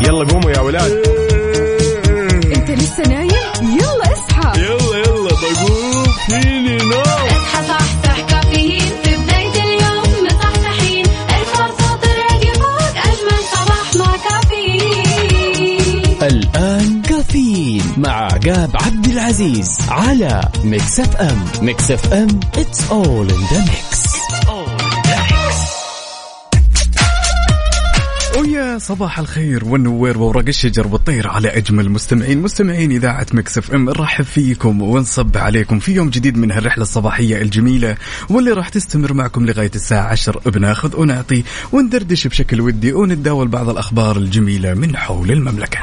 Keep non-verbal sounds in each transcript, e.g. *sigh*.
يلا قوموا يا ولاد. انت لسه نايم؟ يلا اصحى. يلا يلا بقوم. فيني نوم. اصحى صحصح كافيين. في بداية اليوم مصحصحين. ارفع صوت الراديو فوق أجمل صباح مع كافيين. الآن كافيين مع عقاب عبد العزيز على Mix FM. Mix FM it's all in the mix. صباح الخير والنوير وورق الشجر والطير على أجمل مستمعين مستمعين إذاعة Mix FM نرحب فيكم ونصب عليكم في يوم جديد من هالرحلة الصباحية الجميلة واللي راح تستمر معكم لغاية الساعة 10 بناخذ ونعطي وندردش بشكل ودي ونتداول بعض الأخبار الجميلة من حول المملكة.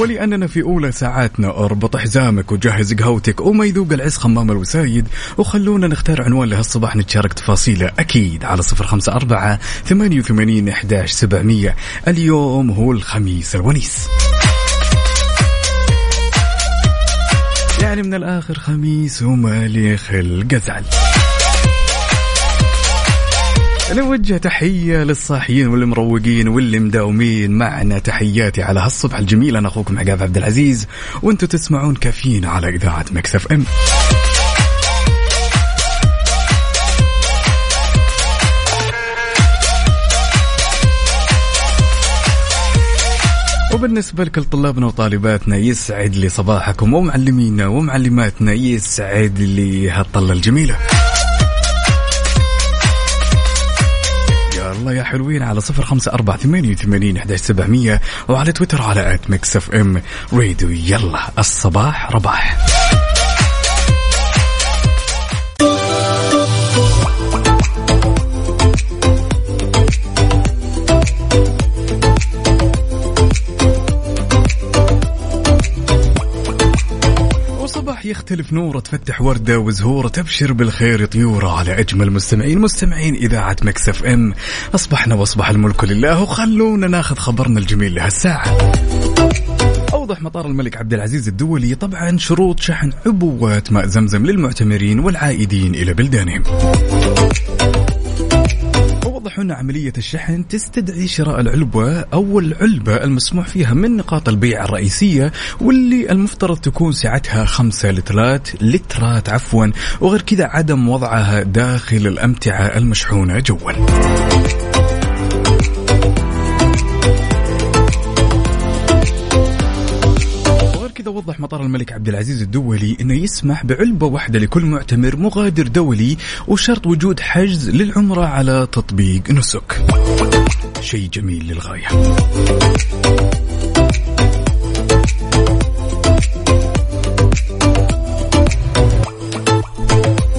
ولأننا في أولى ساعاتنا أربط حزامك وجهز قهوتك وما يذوق العز خمام الوسايد وخلونا نختار عنوان لهالصباح نتشارك تفاصيله أكيد على صفر خمسة أربعة ثمانية وثمانين إحداش سبعمية. اليوم هو الخميس الونيس. يعني من الآخر خميس ومالي خلق أزعل نوجه تحية للصاحيين والمروقين واللي مداومين. معنا تحياتي على هالصبح الجميل. أنا أخوكم عقاب عبد العزيز. وأنتم تسمعون كافيين على إذاعة مكسف أم. وبالنسبة لكل طلابنا وطالباتنا يسعد لي صباحكم ومعلمينا ومعلماتنا يسعد لي هالطلة الجميلة. يلا يا حلوين على صفر خمسة أربعة ثمانية وثمانين إحداش سبعمية وعلى تويتر على at Mix FM Radio يلا الصباح رباح. يختلف نوره تفتح وردة وزهورة تبشر بالخير طيورة على أجمل مستمعين مستمعين إذاعة Mix FM. أصبحنا وأصبح الملك لله وخلونا ناخذ خبرنا الجميل لهالساعة. أوضح مطار الملك عبد العزيز الدولي. طبعا شروط شحن عبوات ماء زمزم للمعتمرين والعائدين إلى بلدانهم. أن عملية الشحن تستدعي شراء العلبة أو العلبة المسموح فيها من نقاط البيع الرئيسية واللي المفترض تكون سعتها خمسة لترات لترات عفوا وغير كذا عدم وضعها داخل الأمتعة المشحونة جوا. كذا وضح مطار الملك عبد العزيز الدولي إنه يسمح بعلبة واحدة لكل معتمر مغادر دولي وشرط وجود حجز للعمرة على تطبيق نسك. شيء جميل للغاية.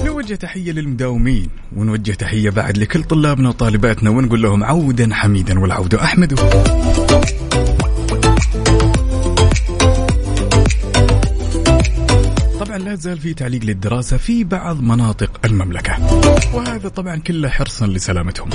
نوجه تحية للمداومين ونوجه تحية بعد لكل طلابنا وطالباتنا ونقول لهم عودا حميدا والعود أحمد لا زال في تعليق للدراسة في بعض مناطق المملكة. وهذا طبعا كله حرصا لسلامتهم.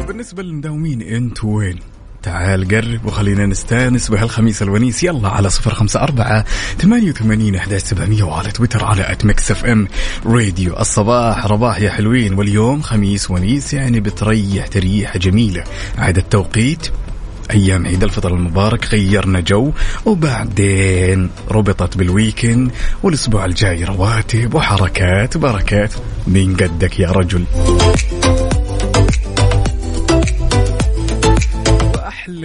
وبالنسبة للمداومين أنتوا وين؟ تعال قرب وخلينا نستأنس بهالخميس الونيس. يلا على صفر خمسة أربعة ثمانية وثمانين أحداش سبعمية وعلى تويتر على at Mix FM Radio الصباح رباح يا حلوين واليوم خميس ونيس يعني بتريح تريحة جميلة. عاد التوقيت. أيام عيد الفطر المبارك غيرنا جو وبعدين ربطت بال weekend والأسبوع الجاي رواتب وحركات بركات. من قدك يا رجل.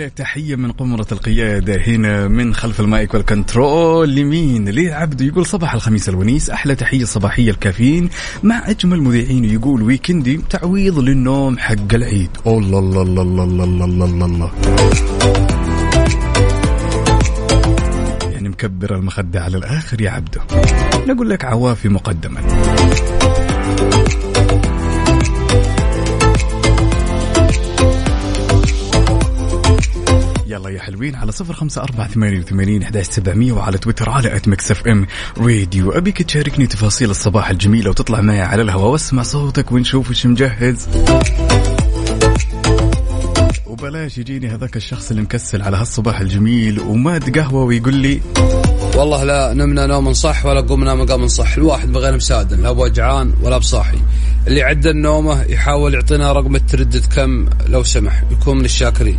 تحية من قمرة القيادة هنا من خلف ال mic وال control لمين؟ لعبده يقول صباح الخميس الونيس أحلى تحية صباحية الكافيين مع أجمل مذيعين يقول weekend ي تعويض للنوم حق العيد. الله الله الله الله الله الله الله, الله. يعني مكبر المخدة على الآخر يا عبده. نقول لك عوافي مقدما يلا يا حلوين على صفر خمسة أربعة ثمانية وثمانين أحداش سبعمية وعلى تويتر على at Mix FM Radio أبيك تشاركني تفاصيل الصباح الجميلة وتطلع معي على الهواء واسمع صوتك ونشوف وش مجهز. وبلاش يجيني هذاك الشخص اللي مكسل على هالصباح الجميل وما قهوة ويقول لي والله لا نمنا نوم صح ولا قمنا مقام صح. الواحد بغير مسادن لا بوجعان ولا بصاحي. اللي عدل نومه يحاول يعطينا رقم التردد كم لو سمح يكون من الشاكرين.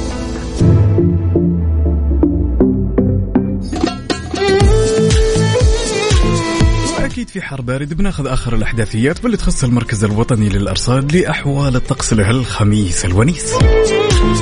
أكيد في حر بارد بناخذ آخر الأحداثيات واللي تخص المركز الوطني للأرصاد لأحوال الطقس لهالخميس الونيس.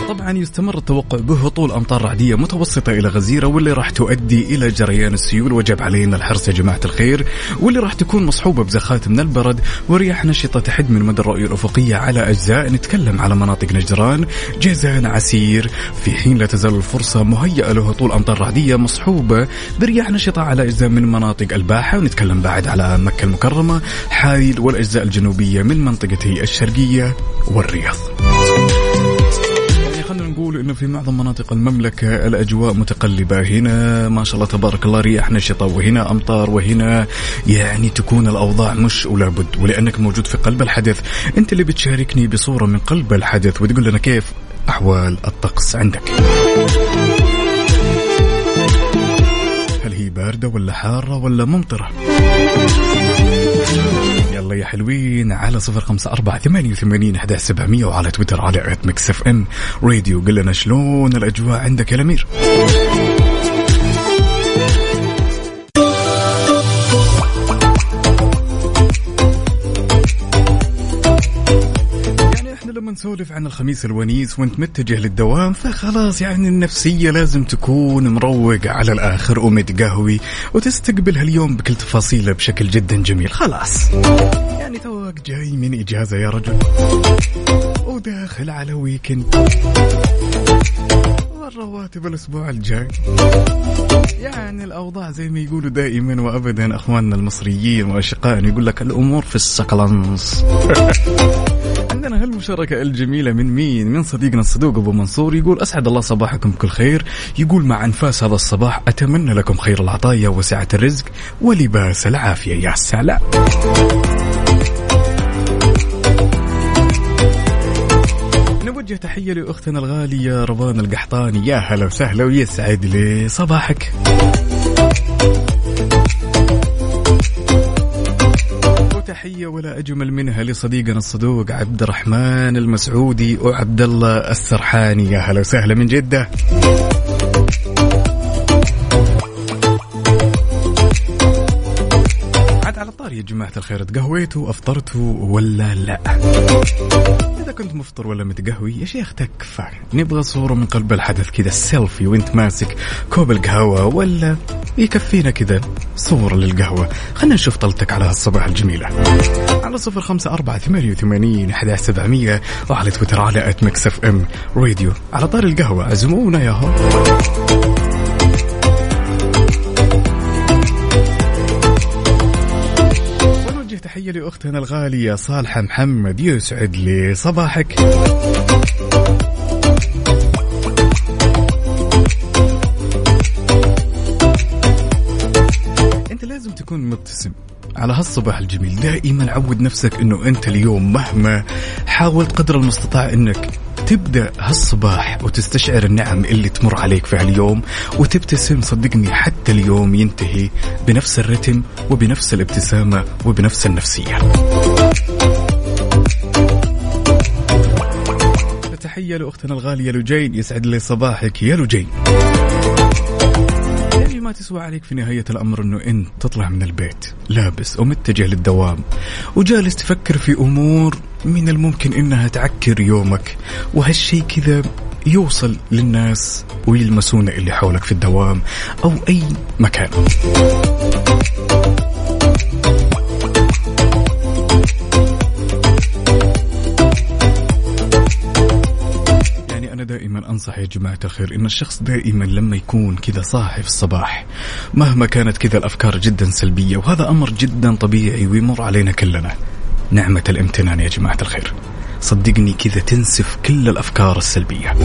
طبعا يستمر التوقع بهطول أمطار رعدية متوسطة إلى غزيرة واللي راح تؤدي إلى جريان السيول وجب علينا الحرص يا جماعة الخير واللي راح تكون مصحوبة بزخات من البرد ورياح نشطة تحد من مدى الرؤية الأفقية على أجزاء. نتكلم على مناطق نجران جيزان عسير في حين لا تزال الفرصة مهيئة لهطول أمطار رعدية مصحوبة برياح نشطة على أجزاء من مناطق الباحة. ونتكلم بعد. على مكة المكرمة حايل والأجزاء الجنوبية من منطقتي الشرقية والرياض. يعني خلينا نقول إنه في معظم مناطق المملكة الأجواء متقلبة. هنا ما شاء الله تبارك الله رياح نشطة وهنا أمطار وهنا يعني تكون الأوضاع مش ولا بد ولأنك موجود في قلب الحدث. أنت اللي بتشاركني بصورة من قلب الحدث وتقول لنا كيف أحوال الطقس عندك. باردة ولا حارة ولا ممطرة. يلا يا حلوين على صفر خمسة أربعة ثمانية وثمانين أحداش سبعمية وعلى تويتر على at Mix FM Radio قل لنا شلون الأجواء عندك يا الأمير؟ نسولف عن الخميس الونيس وانت متجه للدوام فخلاص يعني النفسية لازم تكون مروق على الآخر ومتقهوي وتستقبل هاليوم بكل تفاصيله بشكل جدا جميل. خلاص. يعني توك جاي من إجازة يا رجل. وداخل على weekend والرواتب الأسبوع الجاي. يعني الأوضاع زي ما يقولوا دائما وأبدا أخواننا المصريين وأشقائنا يقول لك الأمور في السكلانس عندنا هالمشاركة الجميلة من مين؟ من صديقنا الصدوق أبو منصور يقول أسعد الله صباحكم بكل خير. يقول مع أنفاس هذا الصباح أتمنى لكم خير العطايا وسعة الرزق ولباس العافية يا سلام. نوجه تحية لأختنا الغالية رضوان القحطاني. يا هلا وسهلا ويسعد لي صباحك. وتحية ولا أجمل منها لصديقنا الصدوق عبد الرحمن المسعودي وعبد الله السرحاني. يا هلا وسهلا من جدة. عاد على الطاري يا جماعة الخير تقهويتوا أفطرتوا ولا لا؟ إذا كنت مفطر ولا متقهوي؟ يا شيخ تكفى. نبغى صورة من قلب الحدث كذا السيلفي وانت ماسك كوب القهوة ولا يكفينا كذا صورة للقهوة. خلينا نشوف طلتك على هالصباح الجميلة. على صفر خمسة أربعة ثمانية وثمانين أحداش سبعمية وعلى تويتر على at Mix FM Radio على طاري القهوة عزمونا يا هو. تحية لأختنا الغالية صالحة محمد يسعد لي صباحك. أنت لازم تكون مبتسم على هالصباح الجميل. دائما عود نفسك إنه أنت اليوم مهما حاولت قدر المستطاع إنك تبدا هالصباح وتستشعر النعم اللي تمر عليك في هاليوم وتبتسم صدقني حتى اليوم ينتهي بنفس الرتم وبنفس الابتسامة وبنفس النفسية. تحية لأختنا الغالية لجين يسعد لي صباحك يا لجين. يعني ما تسوى عليك في نهاية الأمر أنه أنت تطلع من البيت لابس ومتجه للدوام وجالس تفكر في أمور من الممكن أنها تعكر يومك وهالشيء كذا يوصل للناس ويلمسون اللي حولك في الدوام أو أي مكان. يعني دائما أنصح يا جماعة الخير إن الشخص دائما لما يكون كذا صاحي في الصباح مهما كانت كذا الأفكار جدا سلبية وهذا أمر جدا طبيعي ويمر علينا كلنا. نعمة الامتنان يا جماعة الخير. صدقني كذا تنسف كل الأفكار السلبية.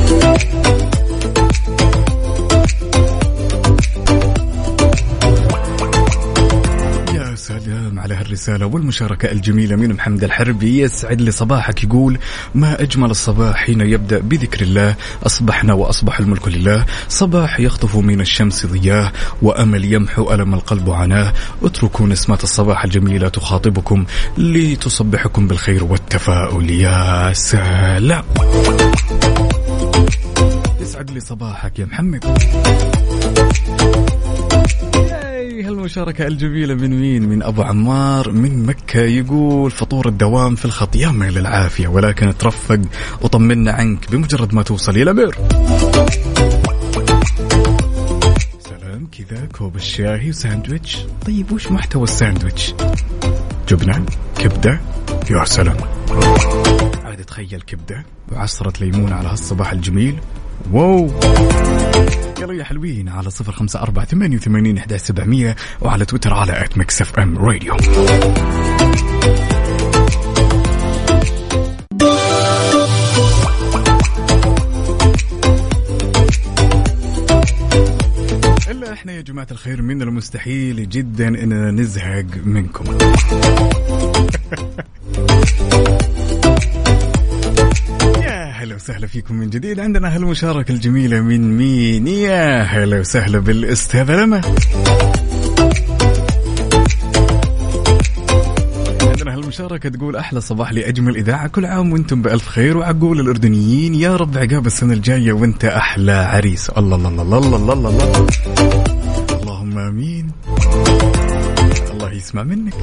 سلام على هالرجال الرسالة والمشاركة الجميلة. من محمد الحربي يسعد لي صباحك يقول ما أجمل الصباح حين يبدأ بذكر الله؟ أصبحنا وأصبح الملك لله. صباح يخطف من الشمس ضياه وأمل يمحو ألم القلب وعناه اتركوا نسمات الصباح الجميلة تخاطبكم لتصبحكم بالخير والتفاؤل يا سلام. يسعد لي صباحك يا محمد. ياي، هالمشاركة الجميلة من مين؟ من أبو عمار من مكة يقول فطور الدوام في الخط. ياما للعافية ولكن ترفق وطمنا عنك بمجرد ما توصل إلى بير سلام كذا كوب الشاهي وساندويتش. طيب وش محتوى الساندويتش؟ جبنة كبدة. يا سلام. عاد تخيل كبدة وعصرة ليمون على هالصباح الجميل. wow. يلا يا حلوين على صفر خمسة أربعة ثمانية وثمانين إحداش سبعمية وعلى تويتر على at Mix FM Radio إحنا يا جماعة الخير من المستحيل جدا إننا نزهق منكم. *laughs* هلا وسهلا فيكم من جديد. عندنا هالمشاركة الجميلة من مين؟ يا هلا وسهلا بالأستاذ لما عندنا هالمشاركة تقول أحلى صباح لأجمل إذاعة. كل عام وأنتم بألف خير. وعقول الأردنيين يا رب عقاب السنة الجاية وأنت أحلى عريس. الله الله الله الله الله الله, الله. اللهم آمين. الله يسمع منك.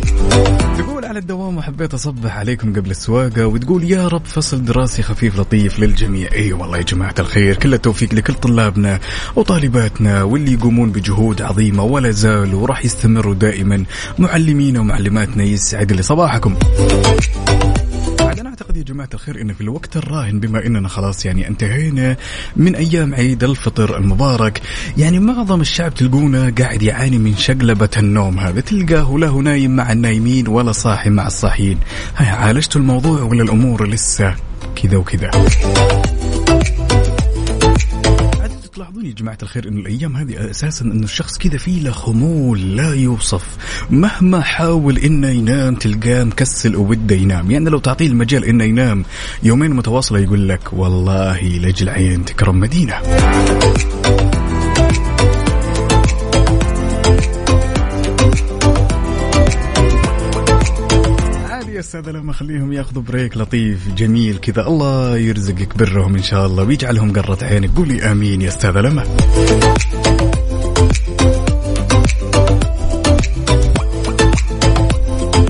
تقول على الدوام وحبيت أصبح عليكم قبل السواقة وتقول يا رب فصل دراسي خفيف لطيف للجميع. إي والله يا جماعة الخير كل التوفيق لكل طلابنا وطالباتنا واللي يقومون بجهود عظيمة ولا زالوا وراح يستمروا دائما. معلمينا ومعلماتنا يسعد لي صباحكم اعتقد يا جماعة الخير انه في الوقت الراهن بما إننا خلاص يعني انتهينا من أيام عيد الفطر المبارك يعني معظم الشعب تلقونه قاعد يعاني من شقلبة النوم هذا تلقاه لا هو نايم مع النايمين ولا صاحي مع الصاحيين. هاي عالجتوا الموضوع ولا الأمور لسه كذا وكذا؟ تلاحظون يا جماعة الخير انه الأيام هذه أساسا انه الشخص كذا فيه له خمول لا يوصف. مهما حاول إنه ينام تلقاه مكسل وبده ينام. يعني لو تعطيه المجال إنه ينام يومين متواصلة يقول لك والله لجل عين تكرم مدينة. أستاذ لما خليهم ياخذوا بريك لطيف جميل كذا. الله يرزقك برهم إن شاء الله ويجعلهم قرة عينك قولي آمين يا أستاذ لما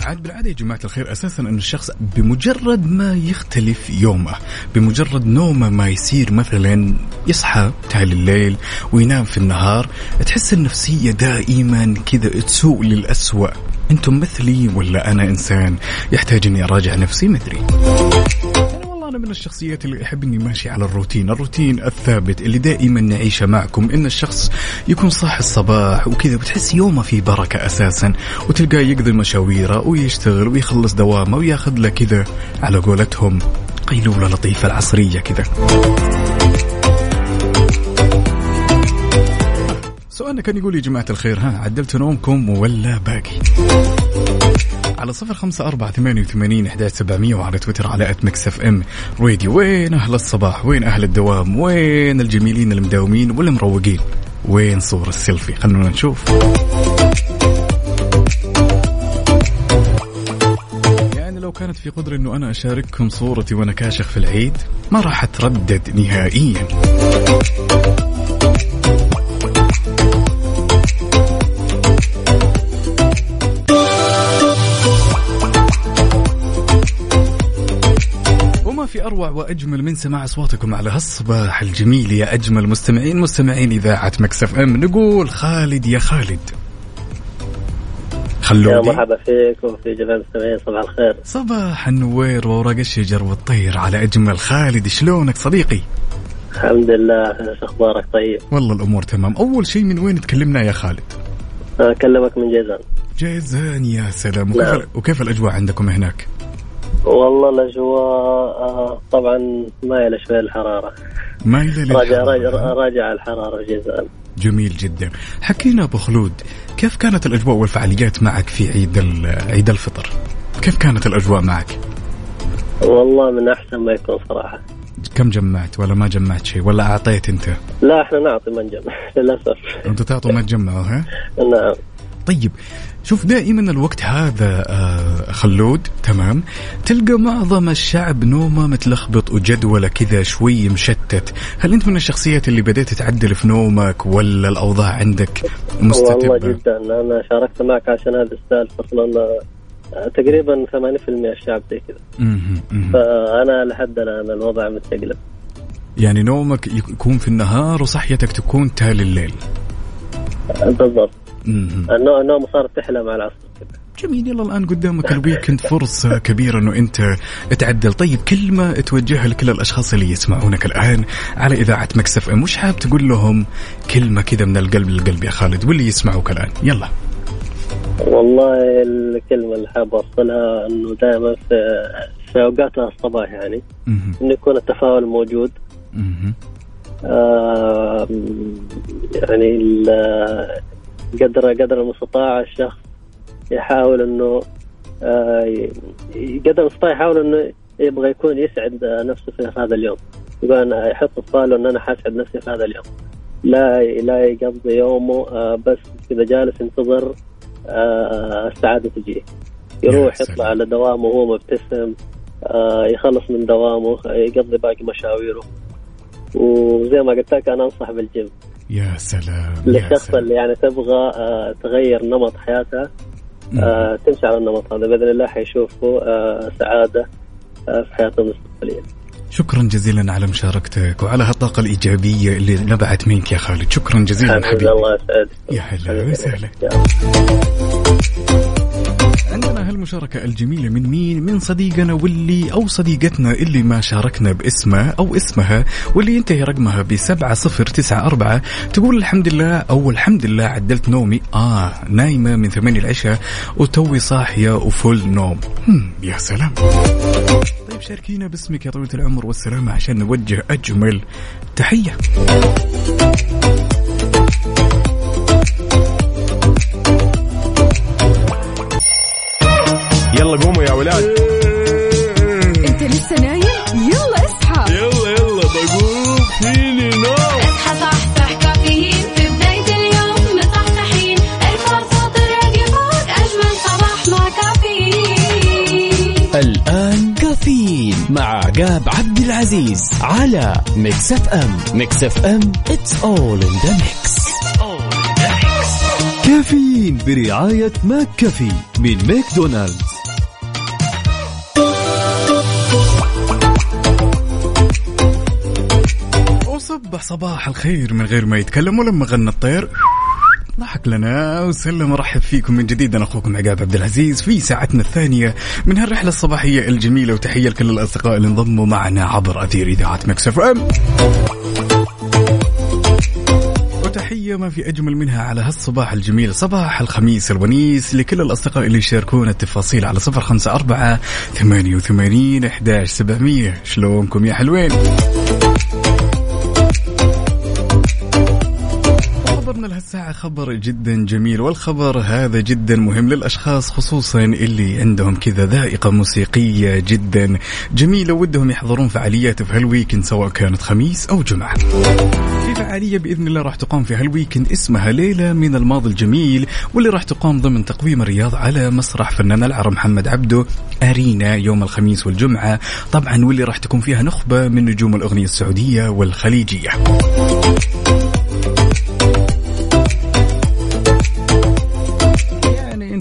عاد بالعادة يا جماعة الخير أساسا ان الشخص بمجرد ما يختلف يومه بمجرد نومه ما يصير مثلا يصحى تالي الليل وينام في النهار تحس النفسية دائما كذا تسوء للأسوأ. أنتم مثلي ولا أنا إنسان؟ يحتاج اني أراجع نفسي والله أنا من الشخصيات اللي أحب إني ماشي على الروتين. الروتين الثابت اللي دائما نعيشه معكم. إن الشخص يكون صاحي الصباح وكذا بتحس يومه في بركة أساسا. وتلقاه يقضي مشاويره ويشتغل ويخلص دوامه وياخذ له كذا على قولتهم قيلولة لطيفة العصرية كذا. سؤالنا كان يقول يا جماعة الخير ها عدلتوا نومكم ولا باقي؟ على صفر خمسة أربعة ثمانية وثمانين إحداش سبعمية وعلى تويتر على at Mix FM Radio وين أهل الصباح؟ وين أهل الدوام؟ وين الجميلين المداومين والمروقين؟ وين صور السيلفي؟ خلونا نشوف. يعني لو كانت في قدرة أنه أنا أشارككم صورتي وأنا كاشخ في العيد ما راح أتردد نهائيا. في أروع وأجمل من سماع أصواتكم على هالصباح الجميل يا أجمل مستمعين مستمعين إذاعة Mix FM. نقول خالد يا خالد. يا خلودي مرحبا فيك وفي جميع المستمعين صباح الخير. صباح النوير وورق الشجر والطير على أجمل. خالد شلونك صديقي؟ الحمد لله إيش أخبارك؟ طيب. والله الأمور تمام. أول شيء من وين تكلمنا يا خالد؟ أكلمك من جيزان. جيزان يا سلام. وكيف, نعم. وكيف الأجواء عندكم هناك؟ والله الاجواء آه، طبعا مايله شوي الحرارة. مايلة راجع للحرارة. راجع راجع الحرارة. جيزان جميل جدا. حكينا أبو خلود كيف كانت الأجواء والفعاليات معك في عيد عيد الفطر؟ كيف كانت الأجواء معك؟ والله من أحسن ما يكون صراحة. كم جمعت ولا ما جمعت شيء ولا أعطيت أنت؟ لا إحنا نعطي ما نجمع *laughs* للأسف. أنتوا تعطوا ما تجمعوا ها؟ نعم. طيب شوف دائما الوقت هذا آه خلود تمام؟ تلقى معظم الشعب نومه متلخبط وجدوله كذا شوي مشتت. هل أنت من الشخصيات اللي بديت تعدل في نومك ولا الأوضاع عندك والله مستتبه جدا. أنا شاركت معك عشان هذا السالفه أصلا آه، تقريبا 80% الشعب زي كذا. فأنا لحد الآن الوضع مستقلب. يعني نومك يكون في النهار وصحيتك تكون تالي الليل. بالضبط. النوم النوم صارت تحلى مع العصر. كذا جميل يلا الآن قدامك الويكند فرصة كبيرة إنه أنت تعدل. طيب كلمه توجهها لكل الأشخاص اللي يسمعونك الآن على إذاعة مكسف إم وش حاب تقول لهم كلمه كذا من القلب للقلب يا خالد؟ واللي يسمعوك الآن. يلا. والله الكلمة اللي حاب أوصلها إنه دائما في في اوقات الصباح يعني. انه يكون التفاؤل موجود. آه، يعني قدر قدر المستطاع الشخص يحاول إنه آه، قدر المستطاع يحاول إنه يبغى يكون يسعد نفسه في هذا اليوم. يقول أنا يحط في باله إن أنا حاسعد نفسي في هذا اليوم. لا لا يقضي يومه آه، بس كذا جالس ينتظر آه، السعادة تجي. يروح. يطلع على دوامه وهو مبتسم يخلص من دوامه يقضي باقي مشاويره. وزي ما قلت لك أنا أنصح بالجيم. يا سلام للشخص اللي يعني تبغى آه، تغير نمط حياتها آه، تمشي على النمط هذا بإذن الله حيشوفوا آه، سعادة في حياته المستقبليه. شكرا جزيلا على مشاركتك وعلى هالطاقة الإيجابية اللي نبعت منك يا خالد شكرا جزيلا حبيبي الله يسعدك. يا هلا. وسهلا عندنا هالمشاركة الجميلة من مين؟ من صديقنا واللي أو صديقتنا اللي ما شاركنا باسمه أو اسمها واللي ينتهي رقمها تسعة أربعة. تقول الحمد لله أو الحمد لله عدلت نومي. آه نايمة من ثمانية العشاء وتوي صاحية وفول نوم. يا سلام. طيب شاركينا باسمك يا طويلة العمر والسلامة عشان نوجه أجمل تحية. يلا قوموا يا ولاد. انت لسه نايم؟ يلا اصحى. يلا يلا بقوم. فيني نوم. اصحى صحصح كافيين. في بداية اليوم مصحصحين. الفرصة تراك فوق أجمل صباح مع كافيين. الآن كافيين مع عقاب عبد العزيز على Mix FM Mix FM it's all in the mix. كافيين برعاية McCafé من ماكدونالدز. وصبح صباح الخير من غير ما يتكلم ولما غنى الطير. ضحك لنا وسلم ورحب فيكم من جديد. أنا أخوكم عقاب عبد العزيز في ساعتنا الثانية من هالرحلة الصباحية الجميلة وتحية لكل الأصدقاء اللي انضموا معنا عبر أثير إذاعة Mix FM. وتحية ما في أجمل منها على هالصباح الجميل صباح الخميس الونيس لكل الأصدقاء اللي يشاركون التفاصيل على صفر خمسة أربعة ثمانية وثمانين إحداش سبعمية. شلونكم يا حلوين؟ خبرنا لهالساعة خبر جدا جميل والخبر هذا جدا مهم للأشخاص خصوصا اللي عندهم كذا ذائقة موسيقية جدا جميلة ودهم يحضرون فعاليات في هالويكند سواء كانت خميس أو جمعة. في فعالية بإذن الله راح تقام في هالويكند اسمها ليلة من الماضي الجميل واللي راح تقام ضمن تقويم الرياض على مسرح فنان العرب محمد عبده أرينا يوم الخميس والجمعة. طبعا واللي راح تكون فيها نخبة من نجوم الأغنية السعودية والخليجية.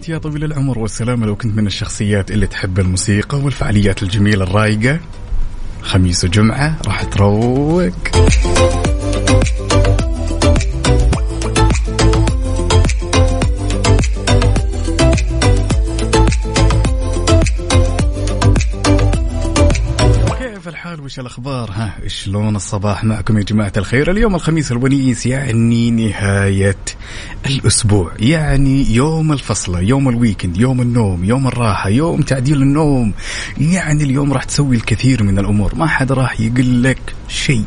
انت يا طويل العمر والسلامه لو كنت من الشخصيات اللي تحب الموسيقى والفعاليات الجميلة الرايقة. خميس وجمعة راح تروق. الحال وش الأخبار؟ ها شلون الصباح معكم يا جماعة الخير؟ اليوم الخميس الونيس يعني نهاية الأسبوع يعني يوم الفصله يوم الويكند يوم النوم يوم الراحة يوم تعديل النوم. يعني اليوم راح تسوي الكثير من الأمور ما حد راح يقول لك شيء.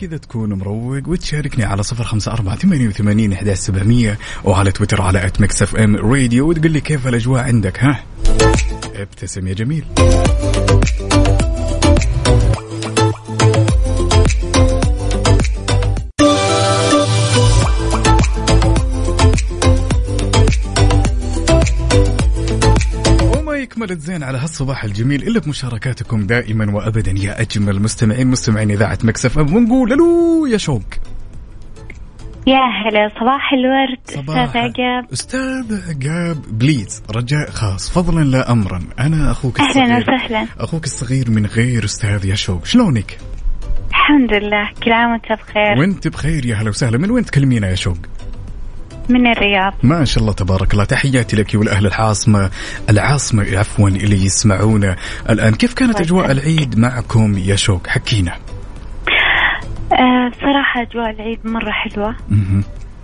كذا تكون مروق وتشاركني على صفر خمسة أربعة ثمانية وثمانين إحداش سبعمية وعلى تويتر على at Mix FM Radio وتقول لي كيف الأجواء عندك ها؟ ابتسم يا جميل. يكمل الزين على هالصباح الجميل الا بمشاركاتكم دائما وابدا. يا أجمل مستمعين مستمعين إذاعة Mix FM ونقول ألو يا شوق. يا هلا صباح الورد. صباح. أستاذ عقاب. أستاذ عقاب please رجاء خاص. فضلا لا امرا. أنا أخوك أهلا الصغير. وسهلا. أخوك الصغير من غير أستاذ يا شوق. شلونك؟ الحمد لله. كل عام وأنت بخير. وأنت بخير يا هلا وسهلا. من وين تكلمينا يا شوق؟ من الرياض. ما شاء الله تبارك الله. تحياتي لك ولاهل العاصمة. العاصمة عفوا اللي يسمعونا. الآن كيف كانت أجواء العيد معكم يا شوق؟ حكينا. آه بصراحة أجواء العيد مرة حلوة.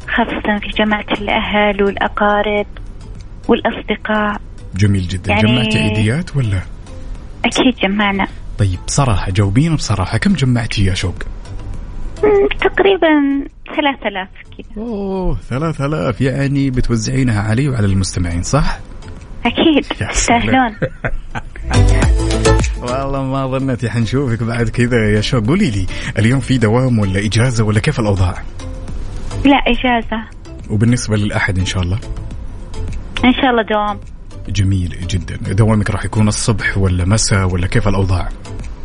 خاصة في جماعة الأهل والأقارب والأصدقاء. جميل جدا. يعني- جمعتي عيديات ولا؟ أكيد جمعنا. طيب بصراحة جاوبينا بصراحة. كم جمعتي يا شوق؟ تقريبا ثلاثة آلاف كذا. أوه ثلاث آلاف. يعني بتوزعينها علي وعلى المستمعين صح؟ أكيد. يا تستاهلون *laughs* والله ما ظنيت. حنشوفك بعد كذا يا شوق. قولي لي اليوم في دوام ولا إجازة ولا كيف الأوضاع؟ لا إجازة. وبالنسبة للأحد إن شاء الله؟ إن شاء الله دوام. جميل جدا. دوامك راح يكون الصبح ولا مساء ولا كيف الأوضاع؟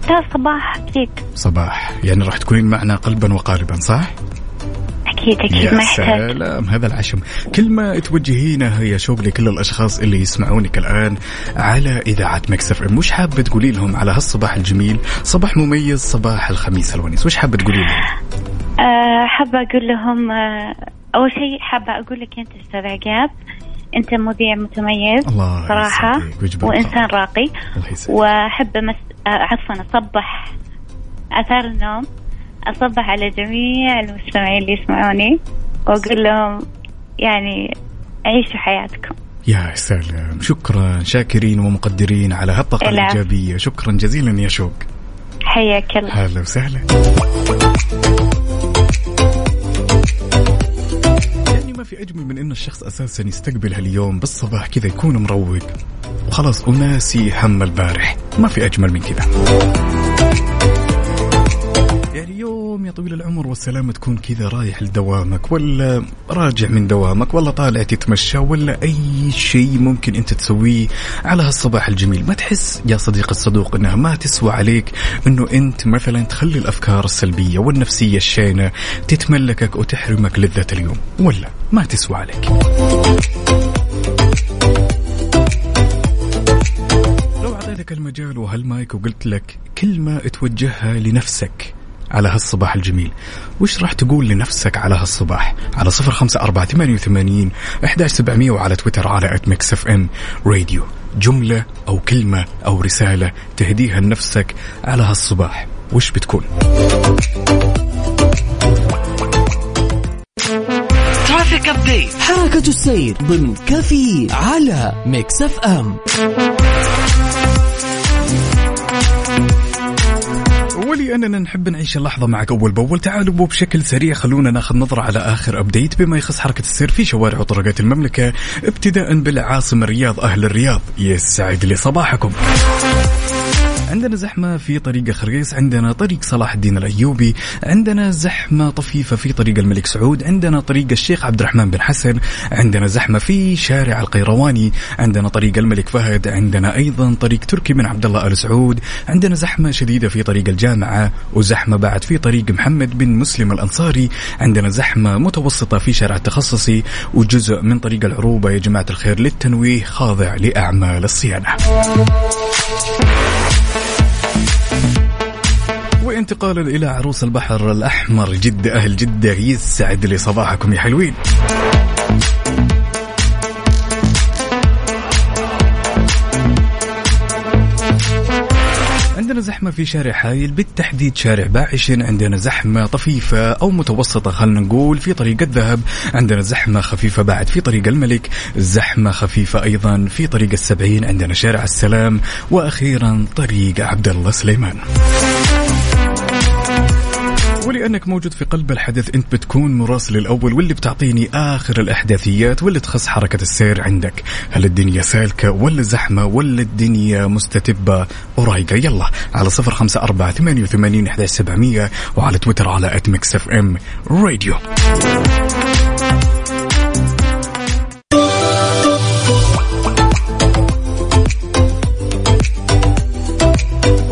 لا صباح أكيد صباح. يعني راح تكونين معنا قلبا وقالبا صح؟ أكيد يا ما يحتاج. سلام. هذا العشم. كلمة توجهينها يا شوق لكل الأشخاص اللي يسمعونك الآن على إذاعة مكسف إم. وش حابة تقولي لهم على هالصباح الجميل؟ صباح مميز صباح الخميس الونيس. وش حابة تقولي لهم؟ آه، حابة أقول لهم آه، أول شيء حابة أقول لك أنت أستاذ عقاب أنت مذيع متميز الله ويجبرك. وإنسان راقي. وأحب مس... آه، عفوا أصبح أثار النوم أصبح على جميع المستمعين اللي يسمعوني وأقول لهم يعني عيشوا حياتكم. يا سلام. شكرا شاكرين ومقدرين على هالطاقة. الإيجابية. شكرا جزيلا يا شوق. حياك الله. هلا وسهلا. ما في أجمل من إن الشخص أساسا يستقبل هاليوم بالصباح كذا يكون مروق؟ وخلاص وناسي هم البارح. ما في أجمل من كذا. يعني يوم يا طويل العمر والسلامة تكون كذا رايح لدوامك ولا راجع من دوامك ولا طالع تتمشى ولا أي شيء ممكن أنت تسويه على هالصباح الجميل. ما تحس يا صديق الصدوق أنها ما تسوى عليك أنه أنت مثلا تخلي الأفكار السلبية والنفسية الشينة تتملكك وتحرمك لذة اليوم ولا ما تسوى عليك. لو أعطيتك المجال وهالمايك وقلت لك كلمة توجهها لنفسك على هالصباح الجميل. وش راح تقول لنفسك على هالصباح؟ على صفر خمسة أربعة ثمانية وثمانين أحداش سبعمية وعلى تويتر على at Mix FM Radio جملة أو كلمة أو رسالة تهديها لنفسك على هالصباح. وش بتكون؟ traffic update حركة السير ضمن كافيين على Mix FM ولأننا نحب نعيش اللحظة معك أول بأول. تعالوا بشكل سريع خلونا ناخذ نظرة على آخر update بما يخص حركة السير في شوارع وطرقات المملكة ابتداء بالعاصمة الرياض أهل الرياض. يسعد لي صباحكم عندنا زحمة في طريق خريص عندنا طريق صلاح الدين الأيوبي عندنا زحمة طفيفة في طريق الملك سعود عندنا طريق الشيخ عبد الرحمن بن حسن عندنا زحمة في شارع القيرواني عندنا طريق الملك فهد عندنا أيضا طريق تركي بن عبد الله آل سعود عندنا زحمة شديدة في طريق الجامعة وزحمة بعد في طريق محمد بن مسلم الأنصاري عندنا زحمة متوسطة في شارع التخصصي وجزء من طريق العروبة يا جماعة الخير للتنويه خاضع لأعمال الصيانة. وانتقالا إلى عروس البحر الأحمر جده أهل جدة يسعد لي صباحكم يا حلوين. عندنا زحمة في شارع حايل بالتحديد شارع باعشن عندنا زحمة طفيفة أو متوسطة خلنا نقول في طريق الذهب. عندنا زحمة خفيفة بعد في طريق الملك. زحمة خفيفة أيضا في طريق السبعين. عندنا شارع السلام. وأخيرا طريق عبد الله سليمان. ولانك موجود في قلب الحدث أنت بتكون مراسل الأول واللي بتعطيني آخر الأحداثيات واللي تخص حركة السير عندك. هل الدنيا سالكة ولا زحمة ولا الدنيا مستتبة؟ ورايقه يلا على صفر خمسة أربعة ثمانية وثمانين احداش سبعمئه وعلى تويتر على at Mix FM Radio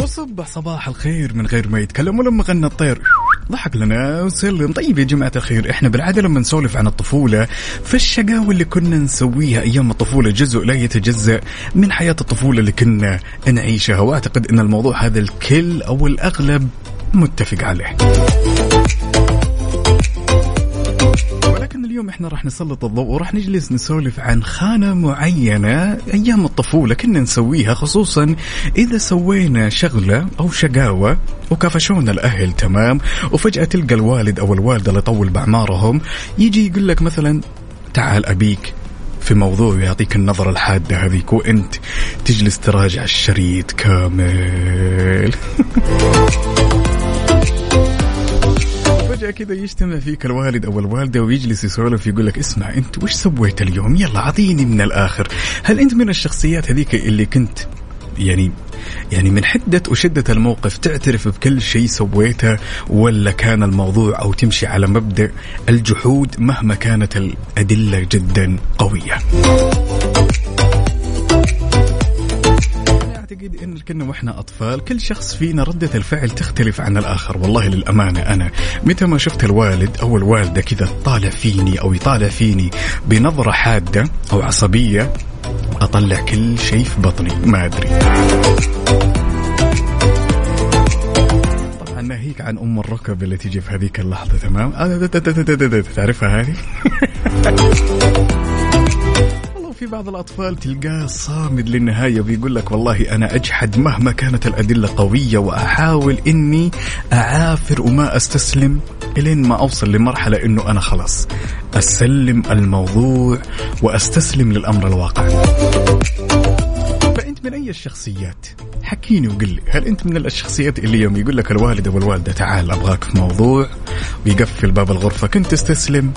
وصبح صباح الخير من غير ما يتكلم ولما غنى الطير. ضحك لنا وسلم طيب يا جماعة الخير إحنا بالعادة لما نسولف عن الطفولة فالشقاوة اللي كنا نسويها أيام الطفولة جزء لا يتجزأ من حياة الطفولة اللي كنا نعيشها. وأعتقد إن الموضوع هذا الكل أو الأغلب متفق عليه. اليوم إحنا راح نسلط الضوء وراح نجلس نسولف عن خانة معينة أيام الطفولة كنا نسويها خصوصا إذا سوينا شغلة أو شقاوة وكافشونا الأهل تمام؟ وفجأة تلقى الوالد أو الوالدة اللي يطول بأعمارهم يجي يقول لك مثلا تعال أبيك في موضوع ويعطيك النظرة الحادة هذيك وأنت تجلس تراجع الشريط كامل. *laughs* فجأة كذا يجتمع فيك الوالد أو الوالدة ويجلس يسولف يقول لك اسمع أنت وش سويت اليوم؟ يلا أعطيني من الآخر. هل أنت من الشخصيات هذيك اللي كنت يعني يعني من حدة وشدة الموقف تعترف بكل شيء سويته ولا كان الموضوع أو تمشي على مبدأ الجحود مهما كانت الأدلة جدا قوية؟ أعتقد إن كنا وإحنا أطفال كل شخص فينا ردة الفعل تختلف عن الآخر. والله للأمانة أنا متى ما شفت الوالد أو الوالدة كذا طالع فيني أو يطالع فيني بنظرة حادة أو عصبية أطلع كل شيء في بطني ما أدري. ناهيك عن أم الركب اللي تيجي في هذيك اللحظة تمام؟ آه، تعرفها هذه؟ *laughs* في بعض الأطفال تلقاه صامد للنهاية ويقول لك والله أنا أجحد مهما كانت الأدلة قوية وأحاول إني أعافر وما أستسلم إلين ما أوصل لمرحلة إنه أنا خلاص أسلم الموضوع وأستسلم للأمر الواقع. من أي الشخصيات؟ حكيني وقل لي هل أنت من الشخصيات اللي يوم يقول لك الوالد أو الوالدة تعال أبغاك في موضوع ويقفل باب الغرفة كنت تستسلم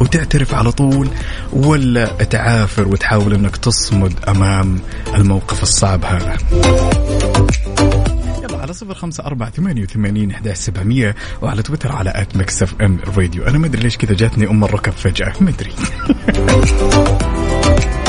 وتعترف على طول ولا تعافر وتحاول إنك تصمد أمام الموقف الصعب هذا؟ صفر خمسة أربعة ثمانية وثمانين أحداش سبعمية وعلى تويتر على at Mix FM Radio. أنا ما أدري ليش كذا جاتني أم الركب فجأة ما أدري. *laughs*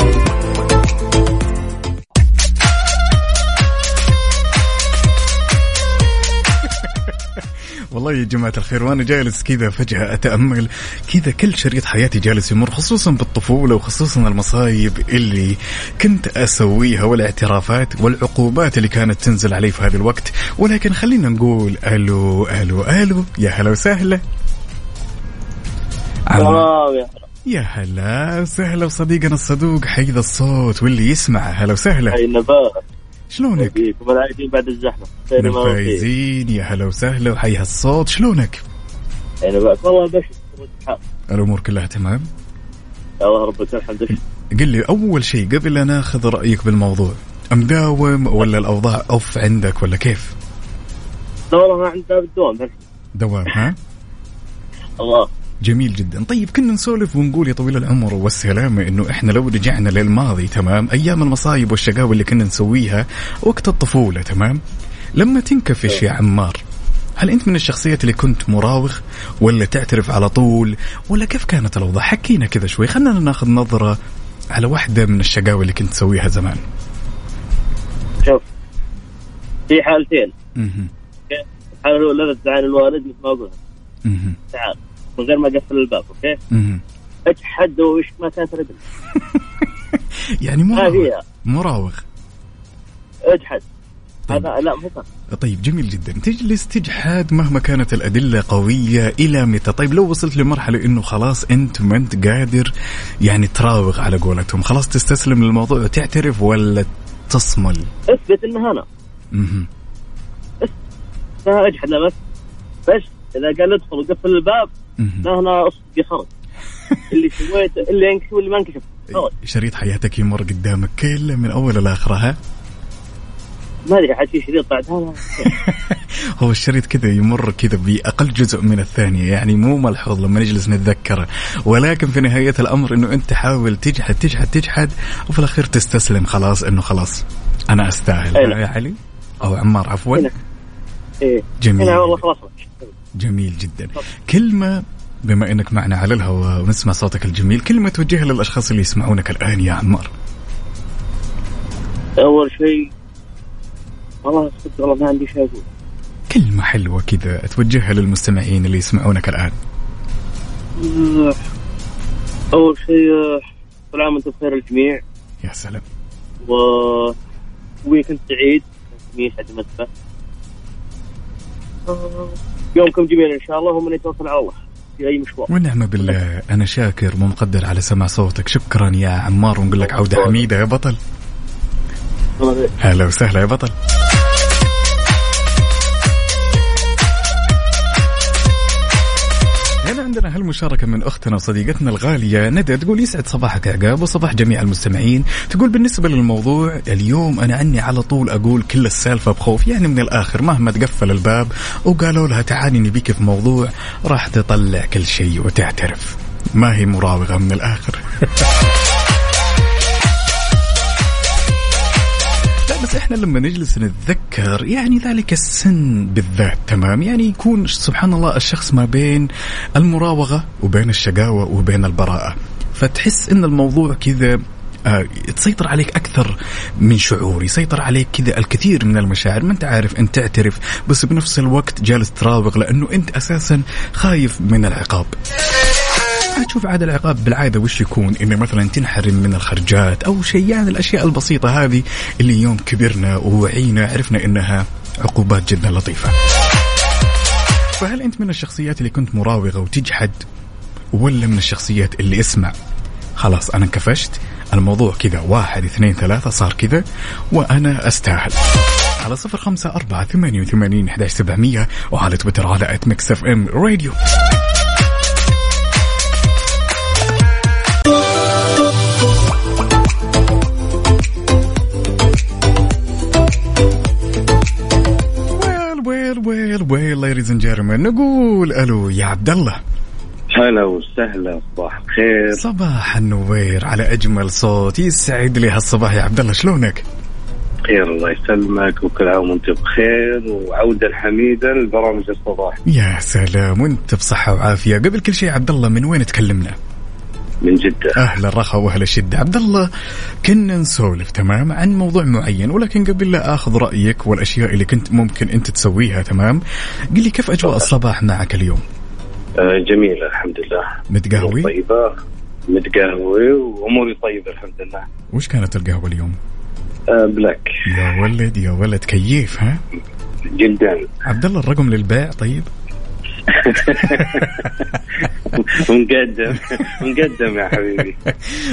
والله يا جماعة الخير وأنا جالس كذا فجأة أتأمل كذا كل شريط حياتي جالس يمر خصوصا بالطفولة وخصوصا المصايب اللي كنت أسويها والاعترافات والعقوبات اللي كانت تنزل علي في هذا الوقت. ولكن خلينا نقول ألو ألو ألو يا هلا وسهلا. يا هلا يا هلا وسهلا وصديقنا الصدوق حيد الصوت واللي يسمع. هلا وسهلا. هاي نبات شلونك؟ فيكم العايدين بعد الزحمة. الفايزين يا هلا وسهلا وحي هالصوت شلونك؟ هاي نبات والله بشر. الأمور كلها تمام؟ الله ربك الحمد لله قل لي أول شيء قبل لا ناخذ رأيك بالموضوع مداوم ولا الأوضاع أوف عندك ولا كيف؟ لا والله ما عندنا بالدوام بس دوام ها؟ *laughs* الله جميل جدا. طيب كنا نسولف ونقول يا طويل العمر والسلامة إنه إحنا لو رجعنا للماضي تمام؟ أيام المصايب والشقاوة اللي كنا نسويها وقت الطفولة تمام؟ لما تنكفش يا عمار هل أنت من الشخصيات اللي كنت مراوغ ولا تعترف على طول؟ ولا كيف كانت الأوضاع؟ حكينا كذا شوي. خلينا ناخذ نظرة على واحدة من الشقاوة اللي كنت تسويها زمان. شوف في حالتين. الحالة الأولى تزعل الوالد مثل ما مهم. تعال. من غير ما أقفل الباب مهم. اجحد وش ما كانت ردل *laughs* يعني ما مراوغ مراوغ اجحد هذا لا مو طيب جميل جدا. تجلس تجحد مهما كانت الأدلة قوية إلى متى؟ طيب لو وصلت لمرحلة إنه خلاص أنت ما أنت قادر يعني تراوغ على قولتهم خلاص تستسلم للموضوع وتعترف ولا تصمل؟ اثبت إنها أنا. انها اجحد بس. بس إذا قال ادخل وقفل الباب هنا اصدقي خرج اللي سويته اللي انكشف واللي ما انكشف شريط حياتك يمر قدامك كله من أول لآخره ها؟ ما أدري حد في شريط بعد هذا *laughs* هو الشريط كذا يمر كذا بأقل جزء من الثانية يعني مو ملحوظ لما نجلس نتذكره. ولكن في نهاية الأمر إنه أنت حاول تجحد تجحد تجحد وفي الأخير تستسلم خلاص إنه خلاص أنا أستاهل نعم. يا علي؟ أو عمار عفوا. هنا. إيه. جميل. هنا والله خلاص. جميل جدا. كلمة بما إنك معنا على الهواء ونسمع صوتك الجميل كلمة توجهها للأشخاص اللي يسمعونك الآن يا عمار أول شيء والله صدق والله ما عندي شيء أقول. كلمة حلوة كذا توجهها للمستمعين اللي يسمعونك الآن. أول شيء كل عام وأنتم بخير الجميع يا سلام. و ويكند سعيد يومكم جميل إن شاء الله ومن يتوكل على الله في أي مشوار. ونعم بالله. أنا شاكر ومقدر على سماع صوتك. شكرا يا عمار ونقول لك عودة حميدة يا بطل. هلا وسهلا يا بطل. عندنا هالمشاركة من أختنا وصديقتنا الغالية ندى تقول يسعد صباحك عقاب وصباح جميع المستمعين. تقول بالنسبة للموضوع اليوم أنا عني على طول أقول كل السالفة بخوف يعني من الآخر مهما تقفل الباب وقالوا لها تعالي نبيك في موضوع راح تطلع كل شيء وتعترف. ما هي مراوغة من الآخر. *laughs* لا بس إحنا لما نجلس نتذكر يعني ذلك السن بالذات تمام؟ يعني يكون سبحان الله الشخص ما بين المراوغة وبين الشقاوة وبين البراءة. فتحس إن الموضوع كذا آه، تسيطر عليك أكثر من شعور يسيطر عليك كذا الكثير من المشاعر. ما أنت عارف أنت تعترف بس بنفس الوقت جالس تراوغ لأنه أنت أساسا خايف من العقاب. تشوف عاد العقاب بالعادة وش يكون؟ إنه مثلا تنحرم من الخرجات أو شيء يعني الأشياء البسيطة هذه اللي يوم كبرنا ووعينا عرفنا إنها عقوبات جدا لطيفة. فهل أنت من الشخصيات اللي كنت مراوغة وتجحد؟ ولا من الشخصيات اللي اسمع خلاص أنا انكفشت الموضوع كذا واحد اثنين ثلاثة صار كذا وأنا أستاهل. على صفر خمسة أربعة ثمانية وثمانين وعلى تويتر على at Mix FM Radio well well ladies and gentlemen نقول ألو يا عبد الله. هلا وسهلا صباح الخير. صباح النوير على أجمل صوت يسعد لي هالصباح يا عبد الله. شلونك؟ خير الله يسلمك وكل عام وانت بخير وعودا حميدا لبرامج الصباح. يا سلام وانت بصحة وعافية. قبل كل شيء عبد الله من وين تكلمنا؟ من جدة أهل الرخاء وأهل الشدة عبد الله كنا نسولف تمام عن موضوع معين ولكن قبل لا آخذ رأيك والأشياء اللي كنت ممكن أنت تسويها تمام قل لي كيف أجواء الصباح معك اليوم؟ آه جميلة الحمد لله متقهوي؟ طيبة متقهوي وأموري طيبة الحمد لله وش كانت القهوة اليوم؟ آه بلاك يا ولد يا ولد كيف ها؟ جدا عبد الله الرقم للبيع طيب؟ *laughs* مقدم مقدم يا حبيبي.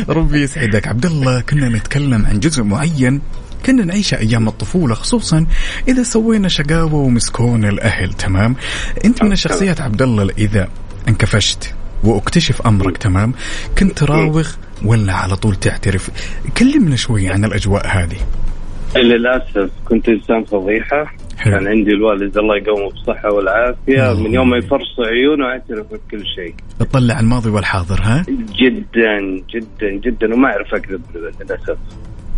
ربي يسعدك. عبد الله كنا نتكلم عن جزء معين. كنا نعيشه أيام الطفولة خصوصا إذا سوينا شقاوة ومسكون الأهل. تمام؟ أنت من الشخصيات عبد الله إذا انكفشت واكتشف أمرك تمام؟ كنت تراوغ ولا على طول تعترف؟ كلمنا شوي عن الأجواء هذه. للأسف كنت إنسان فضيحة حلو. كان عندي الوالد الله يقومه بالصحه والعافية الله. من يوم ما يفرص عيونه اعترف بكل شيء تطلع الماضي والحاضر ها جدا جدا جدا وما أعرف اكذب للأسف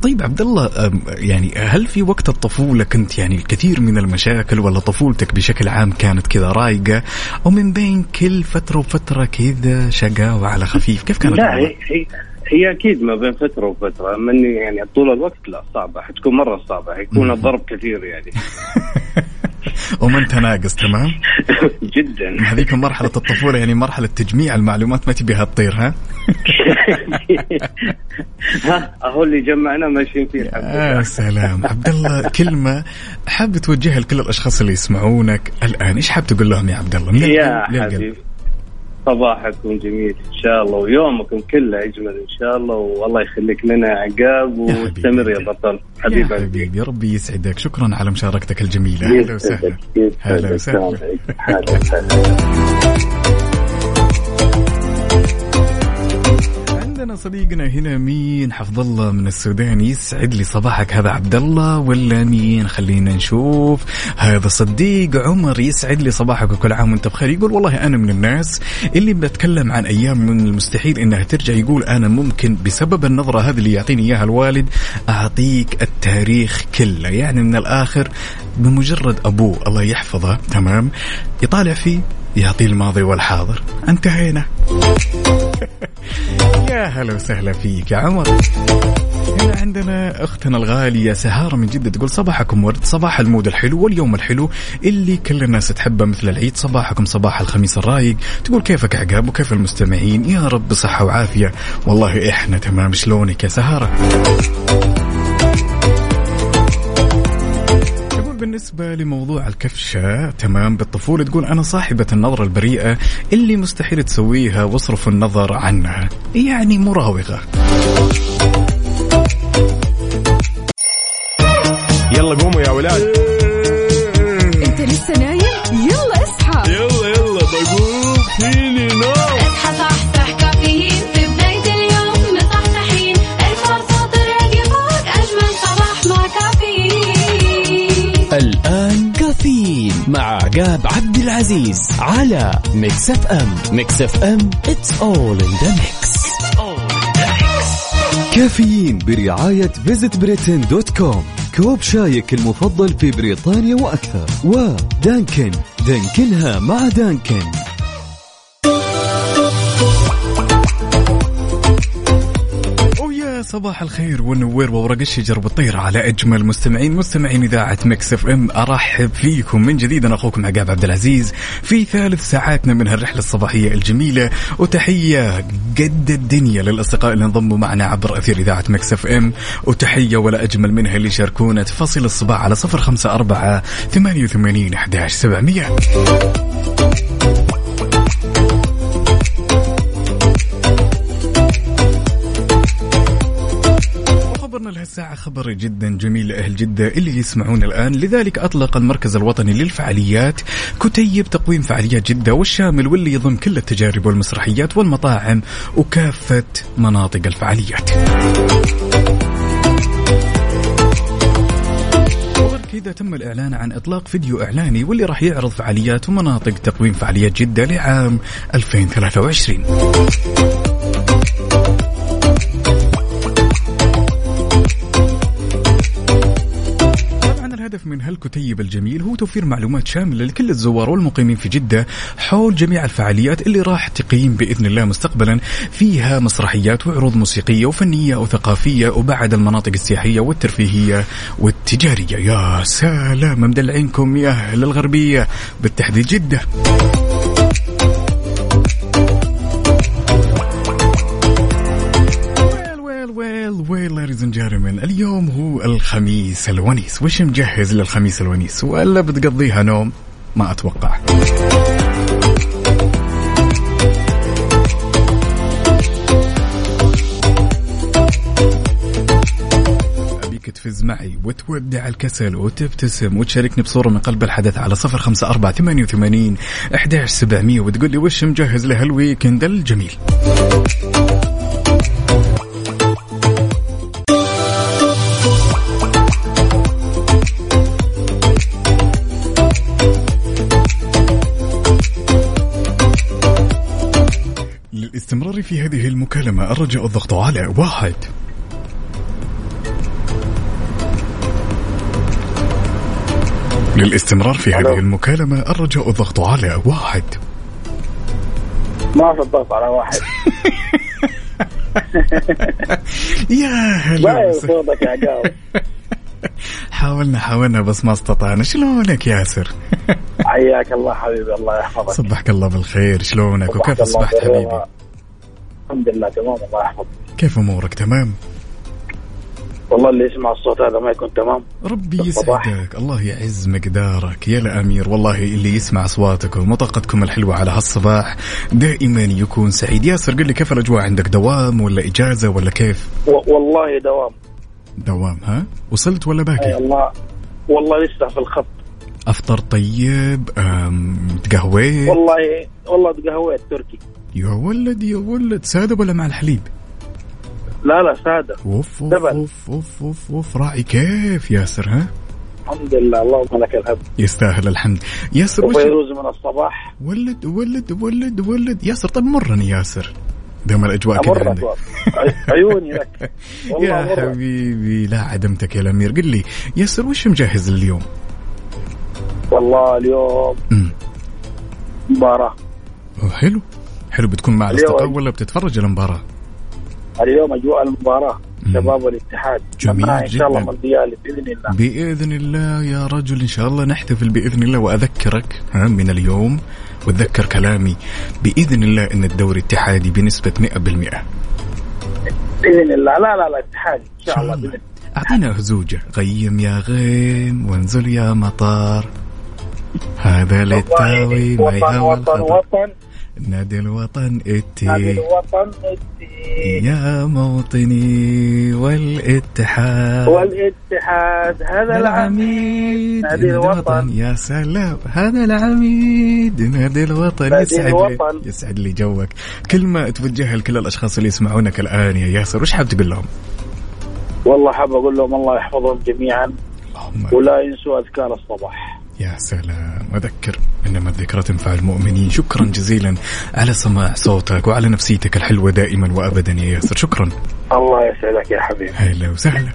طيب عبد الله يعني هل في وقت الطفولة كنت يعني الكثير من المشاكل ولا طفولتك بشكل عام كانت كذا رايقة أو من بين كل فترة وفترة كذا شقاوة على خفيف كيف كانت لا؟ هي, هي هي أكيد ما بين فترة وفترة أما إني يعني طول الوقت لا صعبة حتكون مرة صعبة حيكون الضرب كثير يعني. *laughs* وما انت ناقص تمام؟ *laughs* جدا. هذيك مرحلة الطفولة يعني مرحلة تجميع المعلومات ما تبيها تطير ها؟ *laughs* ها أهو اللي جمعنا ماشيين فيه يا سلام. عبد الله كلمة حاب توجهها لكل الأشخاص اللي يسمعونك الآن. إيش حاب تقول لهم يا عبد الله يا. حبيبي. صباحكم جميل إن شاء الله ويومكم كله أجمل إن شاء الله والله يخليك لنا يا عقاب يا واستمر يا حبيبي. بطل يا حبيب قلبي. حبيبي ربي يسعدك. شكرا على مشاركتك الجميلة. أهلا وسهلا. يسعدك. هلا يسعدك وسهلا. *laughs* عندنا صديقنا. هنا مين؟ حفظ الله من السودان. يسعد لي صباحك هذا عبد الله ولا مين؟ خلينا نشوف. هذا صديق عمر يسعد لي صباحك وكل عام وأنت بخير. يقول والله أنا من الناس اللي بتكلم عن أيام من المستحيل إنها ترجع. يقول أنا ممكن بسبب النظرة هذه اللي يعطيني إياها الوالد أعطيك التاريخ كله. يعني من الآخر بمجرد أبوه. الله يحفظه. تمام. يطالع فيه يعطيه الماضي والحاضر. انتهينا. *laughs* يا هلا وسهلا فيك يا عمر. هنا عندنا أختنا الغالية سهارة من جدة تقول صباحكم ورد صباح المود الحلو واليوم الحلو اللي كل الناس تحبه مثل العيد. صباحكم صباح الخميس الرايق. تقول كيفك عقاب وكيف المستمعين؟ يا رب بصحه وعافية. والله إحنا تمام. شلونك يا سهارة؟ بالنسبة لموضوع الكفشة تمام بالطفولة تقول أنا صاحبة النظرة البريئة اللي مستحيل تسويها واصرف النظر عنها يعني مراوغة. يلا قوموا يا ولاد. العزيز على Mix FM Mix FM it's all in the mix. كافيين برعاية Visit Britain dot com كوب شايك المفضل في بريطانيا وأكثر. ودانكن. دانكنها مع دانكن. صباح الخير والنوير وورق الشجر والطير على أجمل مستمعين مستمعين إذاعة Mix FM. أرحب فيكم من جديد أنا أخوكم عقاب عبد العزيز. في ثالث ساعاتنا من هالرحلة الصباحية الجميلة وتحية قد الدنيا للأصدقاء اللي انضموا معنا عبر أثير إذاعة مكس إف إم. وتحية ولا أجمل منها اللي شاركونا تفاصيل الصباح على 054 88 11 700 اخترنا لهالساعة خبر جدا جميل لأهل جدة اللي يسمعون الآن. لذلك أطلق المركز الوطني للفعاليات كتيب تقويم فعاليات جدة والشامل واللي يضم كل التجارب والمسرحيات والمطاعم وكافة مناطق الفعاليات. كذا تم الإعلان عن إطلاق فيديو إعلاني واللي راح يعرض فعاليات ومناطق تقويم فعاليات جدة لعام 2023 الهدف من هالكتيب الجميل هو توفير معلومات شاملة لكل الزوار والمقيمين في جدة حول جميع الفعاليات اللي راح تقيم بإذن الله مستقبلا. فيها مسرحيات وعروض موسيقية وفنية وثقافية وبعد المناطق السياحية والترفيهية والتجارية. يا سلام مدلعينكم يا أهل الغربية. بالتحديد جدة. well well ladies and gentlemen اليوم هو الخميس الونيس. وش مجهز للخميس الونيس؟ ولا بتقضيها نوم؟ ما أتوقع. تفز معي وتودع الكسل وتبتسم وتشاركني بصورة من قلب الحدث على صفر خمسة أربعة ثمانية وثمانين أحداش سبعمية وتقول لي وش مجهز لهال weekend الجميل. في هذه المكالمة الرجاء الضغط على واحد. للاستمرار في هذه المكالمة الرجاء الضغط على واحد. ما في الضغط على واحد. *laughs* يا هلا. صوتك يا عقاب *laughs* حاولنا حاولنا بس ما استطعنا. شلونك ياسر؟ *laughs* حياك الله حبيبي الله يحفظك. صبحك الله بالخير. شلونك؟ وكيف أصبحت. حبيبي؟ الحمد لله تمام الله يحفظك. كيف أمورك؟ تمام؟ والله اللي يسمع الصوت هذا ما يكون تمام. ربي. يسعدك. الله يعز مقدارك. يا الأمير والله اللي يسمع أصواتكم وطاقتكم الحلوة على هالصباح دائما يكون سعيد. ياسر قل لي كيف الأجواء عندك؟ دوام ولا إجازة ولا كيف؟ و- والله دوام. دوام ها؟ وصلت ولا باقي؟ الله والله لسه في الخط. أفطر طيب تقهويت؟ والله والله تقهويت تركي. يا ولد يا ولد. سادة ولا مع الحليب؟ لا لا سادة. أوف أوف دبل. أوف أوف أوف, أوف. راعي كيف ياسر ها؟ الحمد لله. اللهم لك الحمد. يستاهل الحمد. ياسر وش وفيروز من الصباح؟ ولد ولد ولد ولد. ياسر طيب مرني ياسر. دام الأجواء كذا عندك. عي- عيوني لك. *laughs* يا حبيبي لا عدمتك يا الأمير. قل لي ياسر وش مجهز اليوم؟ والله اليوم أوه، حلو. حلو بتكون مع الأصدقاء ولا بتتفرج المباراة؟ اليوم أجواء المباراة. شباب والاتحاد. جميل إن شاء الله. مونديال باذن الله. بإذن الله يا رجل إن شاء الله نحتفل بإذن الله وأذكرك ها من اليوم وتذكر كلامي. بإذن الله إن الدوري الاتحادي بنسبة 100% بإذن الله. لا لا لا اتحاد. إن شاء الله بإذن الله. أعطينا هزوجه غيم يا غيم وانزل يا مطار. هذا للتاوي ما يهوى وطن وطن. نادي الوطن إتي. الوطن إتي. يا موطني والإتحاد. والإتحاد هذا العميد. نادي الوطن. يا سلام. هذا العميد. نادي الوطن. نادي يسعد الوطن. لي يسعد لي جوك. كلمة توجهها لكل الأشخاص اللي يسمعونك الآن يا ياسر وش حاب تقول لهم؟ والله حاب أقول لهم الله يحفظهم جميعا. ولا ينسوا أذكار الصباح. يا سلام. أذكر إنما الذكرى تنفع المؤمنين. شكرا جزيلا. على سماع صوتك وعلى نفسيتك الحلوة دائما وأبدا يا ياسر. شكرا. الله يسعدك يا حبيبي. هلا وسهلا.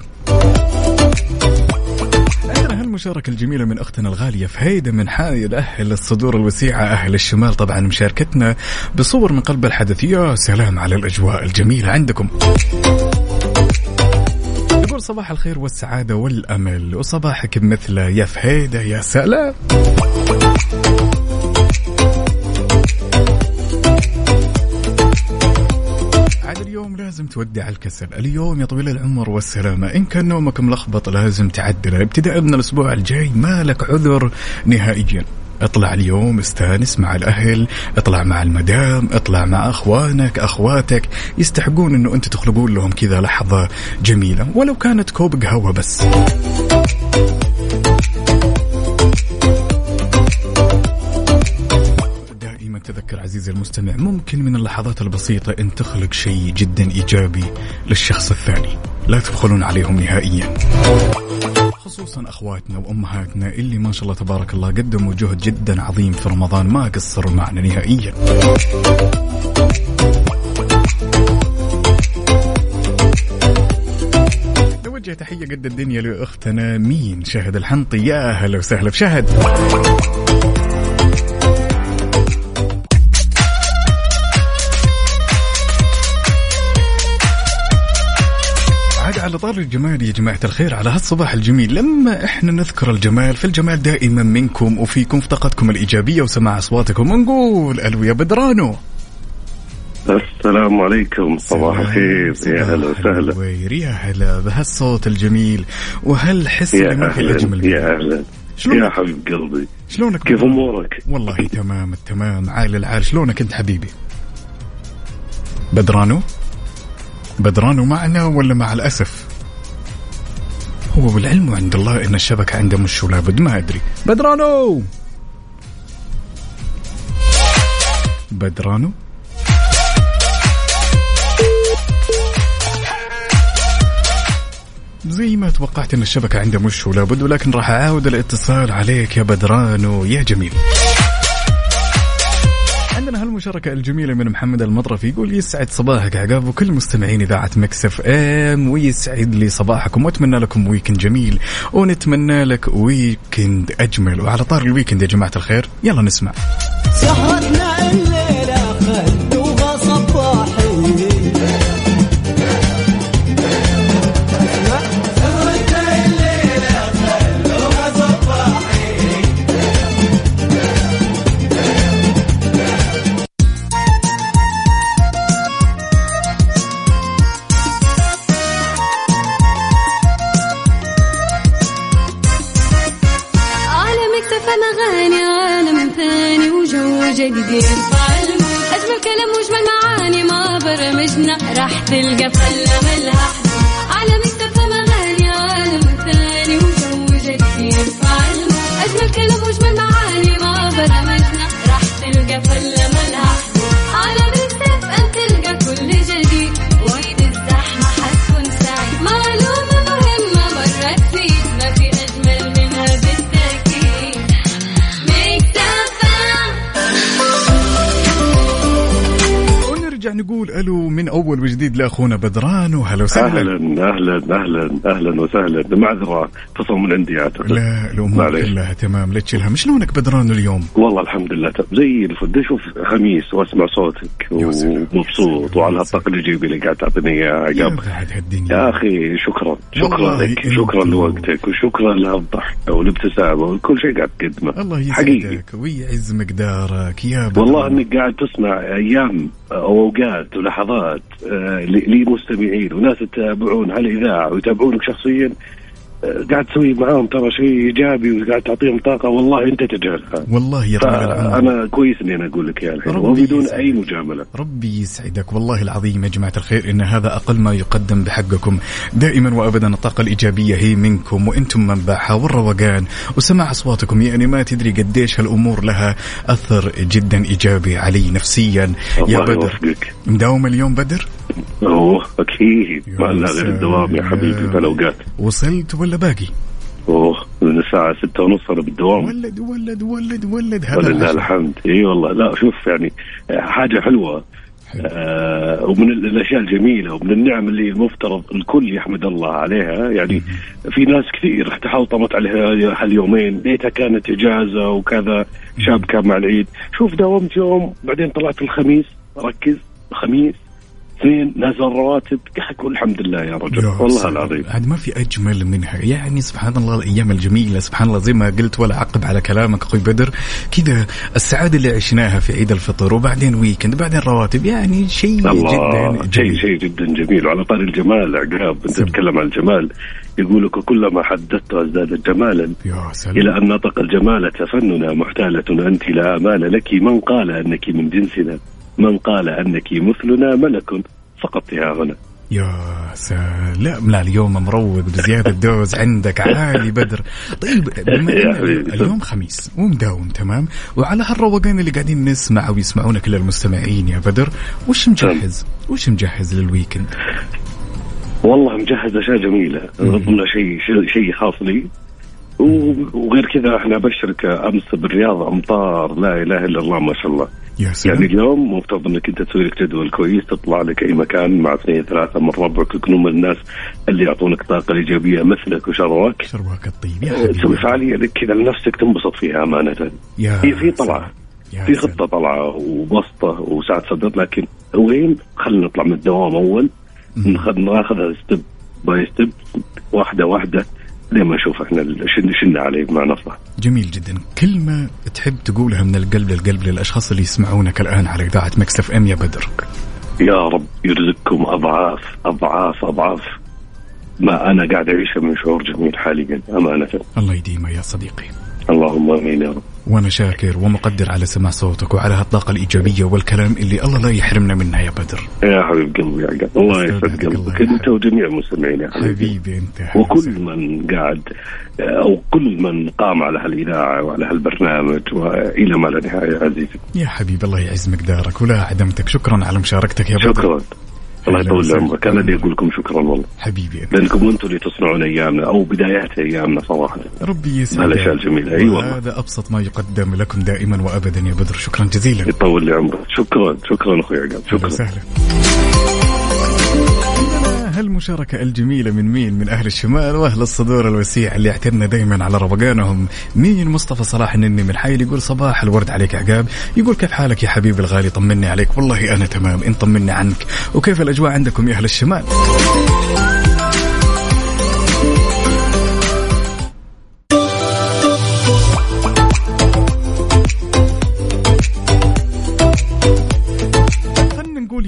عندنا هالمشاركة الجميلة من أختنا الغالية فهيدة من حايل أهل الصدور الوسيعة أهل الشمال. طبعا مشاركتنا بصور من قلب الحدث. يا سلام على الأجواء الجميلة عندكم. يقول صباح الخير والسعادة والأمل. وصباحك بمثله يا فهيدة يا سلام. اليوم لازم تودع الكسل. اليوم يا طويل العمر والسلامة. إن كان نومك ملخبط لازم تعدله. ابتداء من الأسبوع الجاي ما لك عذر نهائيا. اطلع اليوم استانس مع الأهل اطلع مع المدام اطلع مع أخوانك أخواتك. يستحقون أنه أنت تخلقون لهم كذا لحظة جميلة ولو كانت كوب قهوة بس. تذكر عزيزي المستمع ممكن من اللحظات البسيطة أن تخلق شيء جدا إيجابي للشخص الثاني. لا تبخلون عليهم نهائيا. خصوصا أخواتنا وأمهاتنا اللي ما شاء الله تبارك الله قدموا جهد جدا عظيم في رمضان ما قصروا معنا نهائيا. نوجه تحية قد الدنيا لأختنا مين؟ شهد الحنطي. يا أهلا وسهلا بشهد طار الجمال يا جماعة الخير على هالصباح الجميل. لما إحنا نذكر الجمال فالجمال دائما منكم وفيكم في طاقتكم الإيجابية وسماع أصواتكم ونقول ألو يا بدرانو. السلام عليكم صباح الخير. يا هلا وسهلا. يا هلا بهالصوت الجميل. وهالحس يا الأجمل يا شلونك؟ يا حبيب قلبي. شلونك؟ كيف؟ أمورك؟ والله تمام التمام عال العال شلونك أنت حبيبي؟ بدرانو؟ بدرانو معنا ولا مع الأسف؟ هو بالعلم عند الله إن الشبكة عنده مش لابد ما أدري. بدرانو! بدرانو! زي ما توقعت إن الشبكة عنده مش لابد ولكن راح أعاود الاتصال عليك يا بدرانو يا جميل. عندنا هالمشاركة الجميلة من محمد المطرفي يقول يسعد صباحك عقاب وكل مستمعين إذاعة Mix FM ويسعد لي صباحكم وأتمنى لكم weekend جميل ونتمنى لك weekend أجمل وعلى طار ال weekend يا جماعة الخير يلا نسمع. سهرتنا راح تلقى ألو من أول وجديد لأخونا بدران وهلا وسهلا. أهلا أهلا أهلا أهلا وسهلا. معذره اتصل من عندي اعتقد لا الأمور. كلها تمام. لا تشيلها. شلونك بدران اليوم؟ والله الحمد لله زي الفل أشوف خميس وأسمع صوتك ومبسوط وعلى هالطاقه الإيجابية اللي قاعد تعطيني إياها عقاب يا أخي شكرا شكرا لك شكرا لوقتك وشكرا لهالضحكه والابتسامة وكل شيء قاعد تقدمه. الله يسعدك ويعز مقدارك. يا بدران. والله إنك قاعد تسمع أيام أو أوقات ولحظات آه، لمستمعين وناس يتابعون على الاذاعه ويتابعونك شخصيا قاعد تسوي معاهم ترى شيء إيجابي وقاعد تعطيهم طاقة والله أنت تجهلها والله يا طويل العمر فأنا كويس اني أنا أقول لك يا الحين وبدون. أي مجاملة. ربي يسعدك. والله العظيم يا جماعة الخير إن هذا أقل ما يقدم بحقكم. دائما وأبدا الطاقة الإيجابية هي منكم وأنتم منبعها والروقان. وسماع أصواتكم يعني ما تدري قديش هالأمور لها أثر جدا إيجابي علي نفسيا. يا بدر. مداوم اليوم بدر؟ أوه أكيد. ما لنا غير الدوام يا حبيبي في الاوقات وصلت ولا باقي؟ أوه من الساعة ستة ونص أنا بالدوام. ولد ولد ولد ولد هذا ولله. الحمد. إي والله لا شوف يعني حاجة حلوة. آه ومن ال- الأشياء الجميلة ومن النعم اللي المفترض الكل يحمد الله عليها. يعني في ناس كثير تحوطمت عليها هاليومين. ليتها كانت إجازة وكذا شاب كان مع العيد. شوف داومت يوم بعدين طلعت الخميس. ركز الخميس اثنين نزل قاعد أقول الحمد لله يا رجل. يا والله. العظيم. عاد ما في أجمل منها يعني سبحان الله الأيام الجميلة سبحان الله زي ما قلت ولا اعقب على كلامك أخوي بدر. كذا السعادة اللي عشناها في عيد الفطر وبعدين ويكند بعدين رواتب. يعني شيء الله جدا شيء شيء جدا جميل. وعلى طاري الجمال عقاب أنت تتكلم عن الجمال يقول لك كلما حدثته ازدادت جمالا يا سلام. إلى أن نطق الجمال تفننا محتالة أنت لا آمال لك. من قال أنك من جنسنا؟ من قال أنك مثلنا ملك فقط يا هنا. يا سلام. لا اليوم مروق بزيادة دوز عندك عالي بدر. طيب *laughs* بما. اليوم خميس ومداوم تمام؟ وعلى هالروقان اللي قاعدين نسمع ويسمعونا كل المستمعين يا بدر وش مجهز؟ وش مجهز للويكند؟ والله مجهز أشياء جميلة. ضمن شيء شيء- خاص لي. وغير كذا إحنا ابشرك امس بالرياض امطار لا اله الا الله ما شاء الله. يا سلام. يعني اليوم مفترض انك انت تسوي لك جدول كويس تطلع لك أي مكان مع اثنين ثلاثة من ربعك يكونوا من الناس اللي يعطونك طاقة إيجابية مثلك وشرواك. شرواك الطيب. يا تسوي حبيبي. فعالية لك كذا لنفسك تنبسط فيها أمانة. يا هي في طلعة. في. خطة طلعة وبسطه وسعه صدر لكن وين؟ خلينا نطلع من الدوام أول. ناخذ ناخذها step by step واحدة واحدة. لين ما نشوف إحنا شنا عليه بمعنى صح جميل جدا. كلمة تحب تقولها من القلب للقلب للأشخاص اللي يسمعونك الآن على إذاعة Mix FM يا بدر. يا رب يرزقكم أضعاف أضعاف أضعاف ما أنا قاعد أعيشه من شعور جميل حاليا أمانة. الله يديمه يا صديقي. اللهم آمين يا رب. وأنا شاكر ومقدر على سماع صوتك وعلى هالطاقة الإيجابية والكلام اللي الله لا يحرمنا منها يا بدر. يا حبيب قلبي يا عقاب الله يسعد قلبك. أنت وجميع المستمعين يا حبيبي حبيبي أنت وكل من قاعد أو كل من قام على هالإذاعة وعلى هالبرنامج وإلى ما لا نهاية عزيزي. يا حبيبي الله يعز مقدارك ولا عدمتك. شكرا على مشاركتك يا بدر. شكرا. الله يطول. عمرك. أنا اللي أقول لكم شكرا والله. حبيبي. لأنكم أنتم اللي تصنعون أيامنا أو بدايات أيامنا صراحة. ربي يسعدك. هالاشياء الجميله أي والله. هذا أبسط ما يقدم لكم دائما وأبدا يا بدر. شكرا جزيلا. يطول لي عمرك. شكرا. شكرا أخوي عقاب. شكرا. وسهلا. هالمشاركة الجميلة من مين؟ من أهل الشمال وأهل الصدور الوسيع اللي يعتدنا دائما على روقانهم. مين مصطفى صلاح النني من حي يقول صباح الورد عليك عقاب، يقول كيف حالك يا حبيبي الغالي طمني عليك، والله أنا تمام، أنت طمني عنك، وكيف الأجواء عندكم يا أهل الشمال؟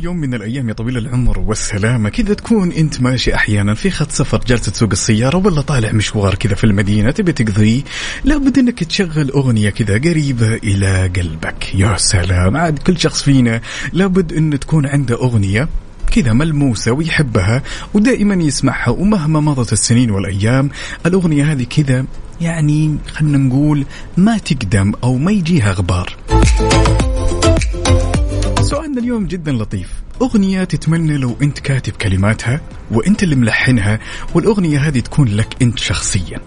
يوم من الأيام يا طويل العمر والسلامه كذا تكون أنت ماشي أحيانا في خط سفر جالس تسوق السيارة ولا طالع مشوار كذا في المدينة تبي تقضيه لابد إنك تشغل أغنية كذا قريبة إلى قلبك. يا سلام. عاد كل شخص فينا لابد إن تكون عنده أغنية كذا ملموسة ويحبها ودائما يسمعها ومهما مضت السنين والأيام الأغنية هذه كذا يعني خلنا نقول ما تقدم أو ما يجيها غبار. سؤالنا اليوم جدا لطيف. أغنية تتمنى لو أنت كاتب كلماتها وأنت اللي ملحنها والأغنية هذه تكون لك أنت شخصيا.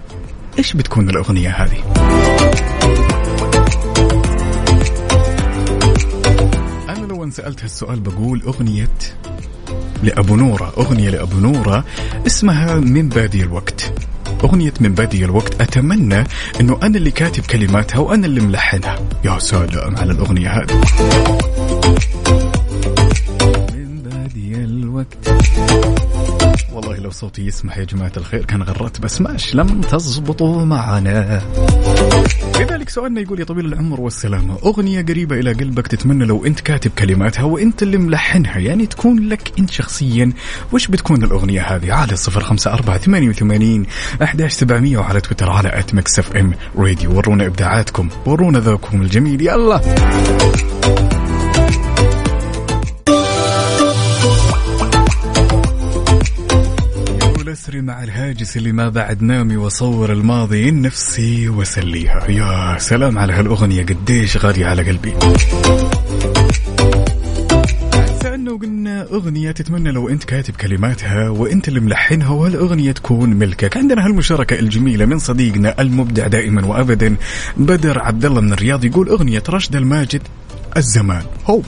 إيش بتكون الأغنية هذه؟ أنا لو سواء سألت هالسؤال بقول أغنية لأبو نورة. أغنية لأبو نورة اسمها من بادي الوقت. أغنية من بادي الوقت. أتمنى أنه أنا اللي كاتب كلماتها وأنا اللي ملحنها. يا سلام على الأغنية هذه. من بادي الوقت. والله لو صوتي يسمح يا جماعة الخير كان غرت بس ماش لم تزبطوا معنا. لذلك سؤالنا يقول يا طويل العمر والسلامة أغنية قريبة إلى قلبك تتمنى لو أنت كاتب كلماتها وأنت اللي ملحنها يعني تكون لك أنت شخصيا وش بتكون الأغنية هذه؟ على صفر خمسة أربعة ثمانية وثمانين أحداش سبعمية وعلى تويتر على at Mix FM Radio ورونا إبداعاتكم ورونا ذوقكم الجميل. يلا! اسري مع الهاجس اللي ما بعد نامي واصور الماضي نفسي واسليها يا سلام على هالأغنية قديش غالية على قلبي. سألنا وقلنا أغنية تتمنى لو أنت كاتب كلماتها وأنت اللي ملحنها وهالأغنية تكون ملكك. عندنا هالمشاركة الجميلة من صديقنا المبدع دائما وأبدا بدر عبد الله من الرياض يقول أغنية رشد الماجد الزمان. هو.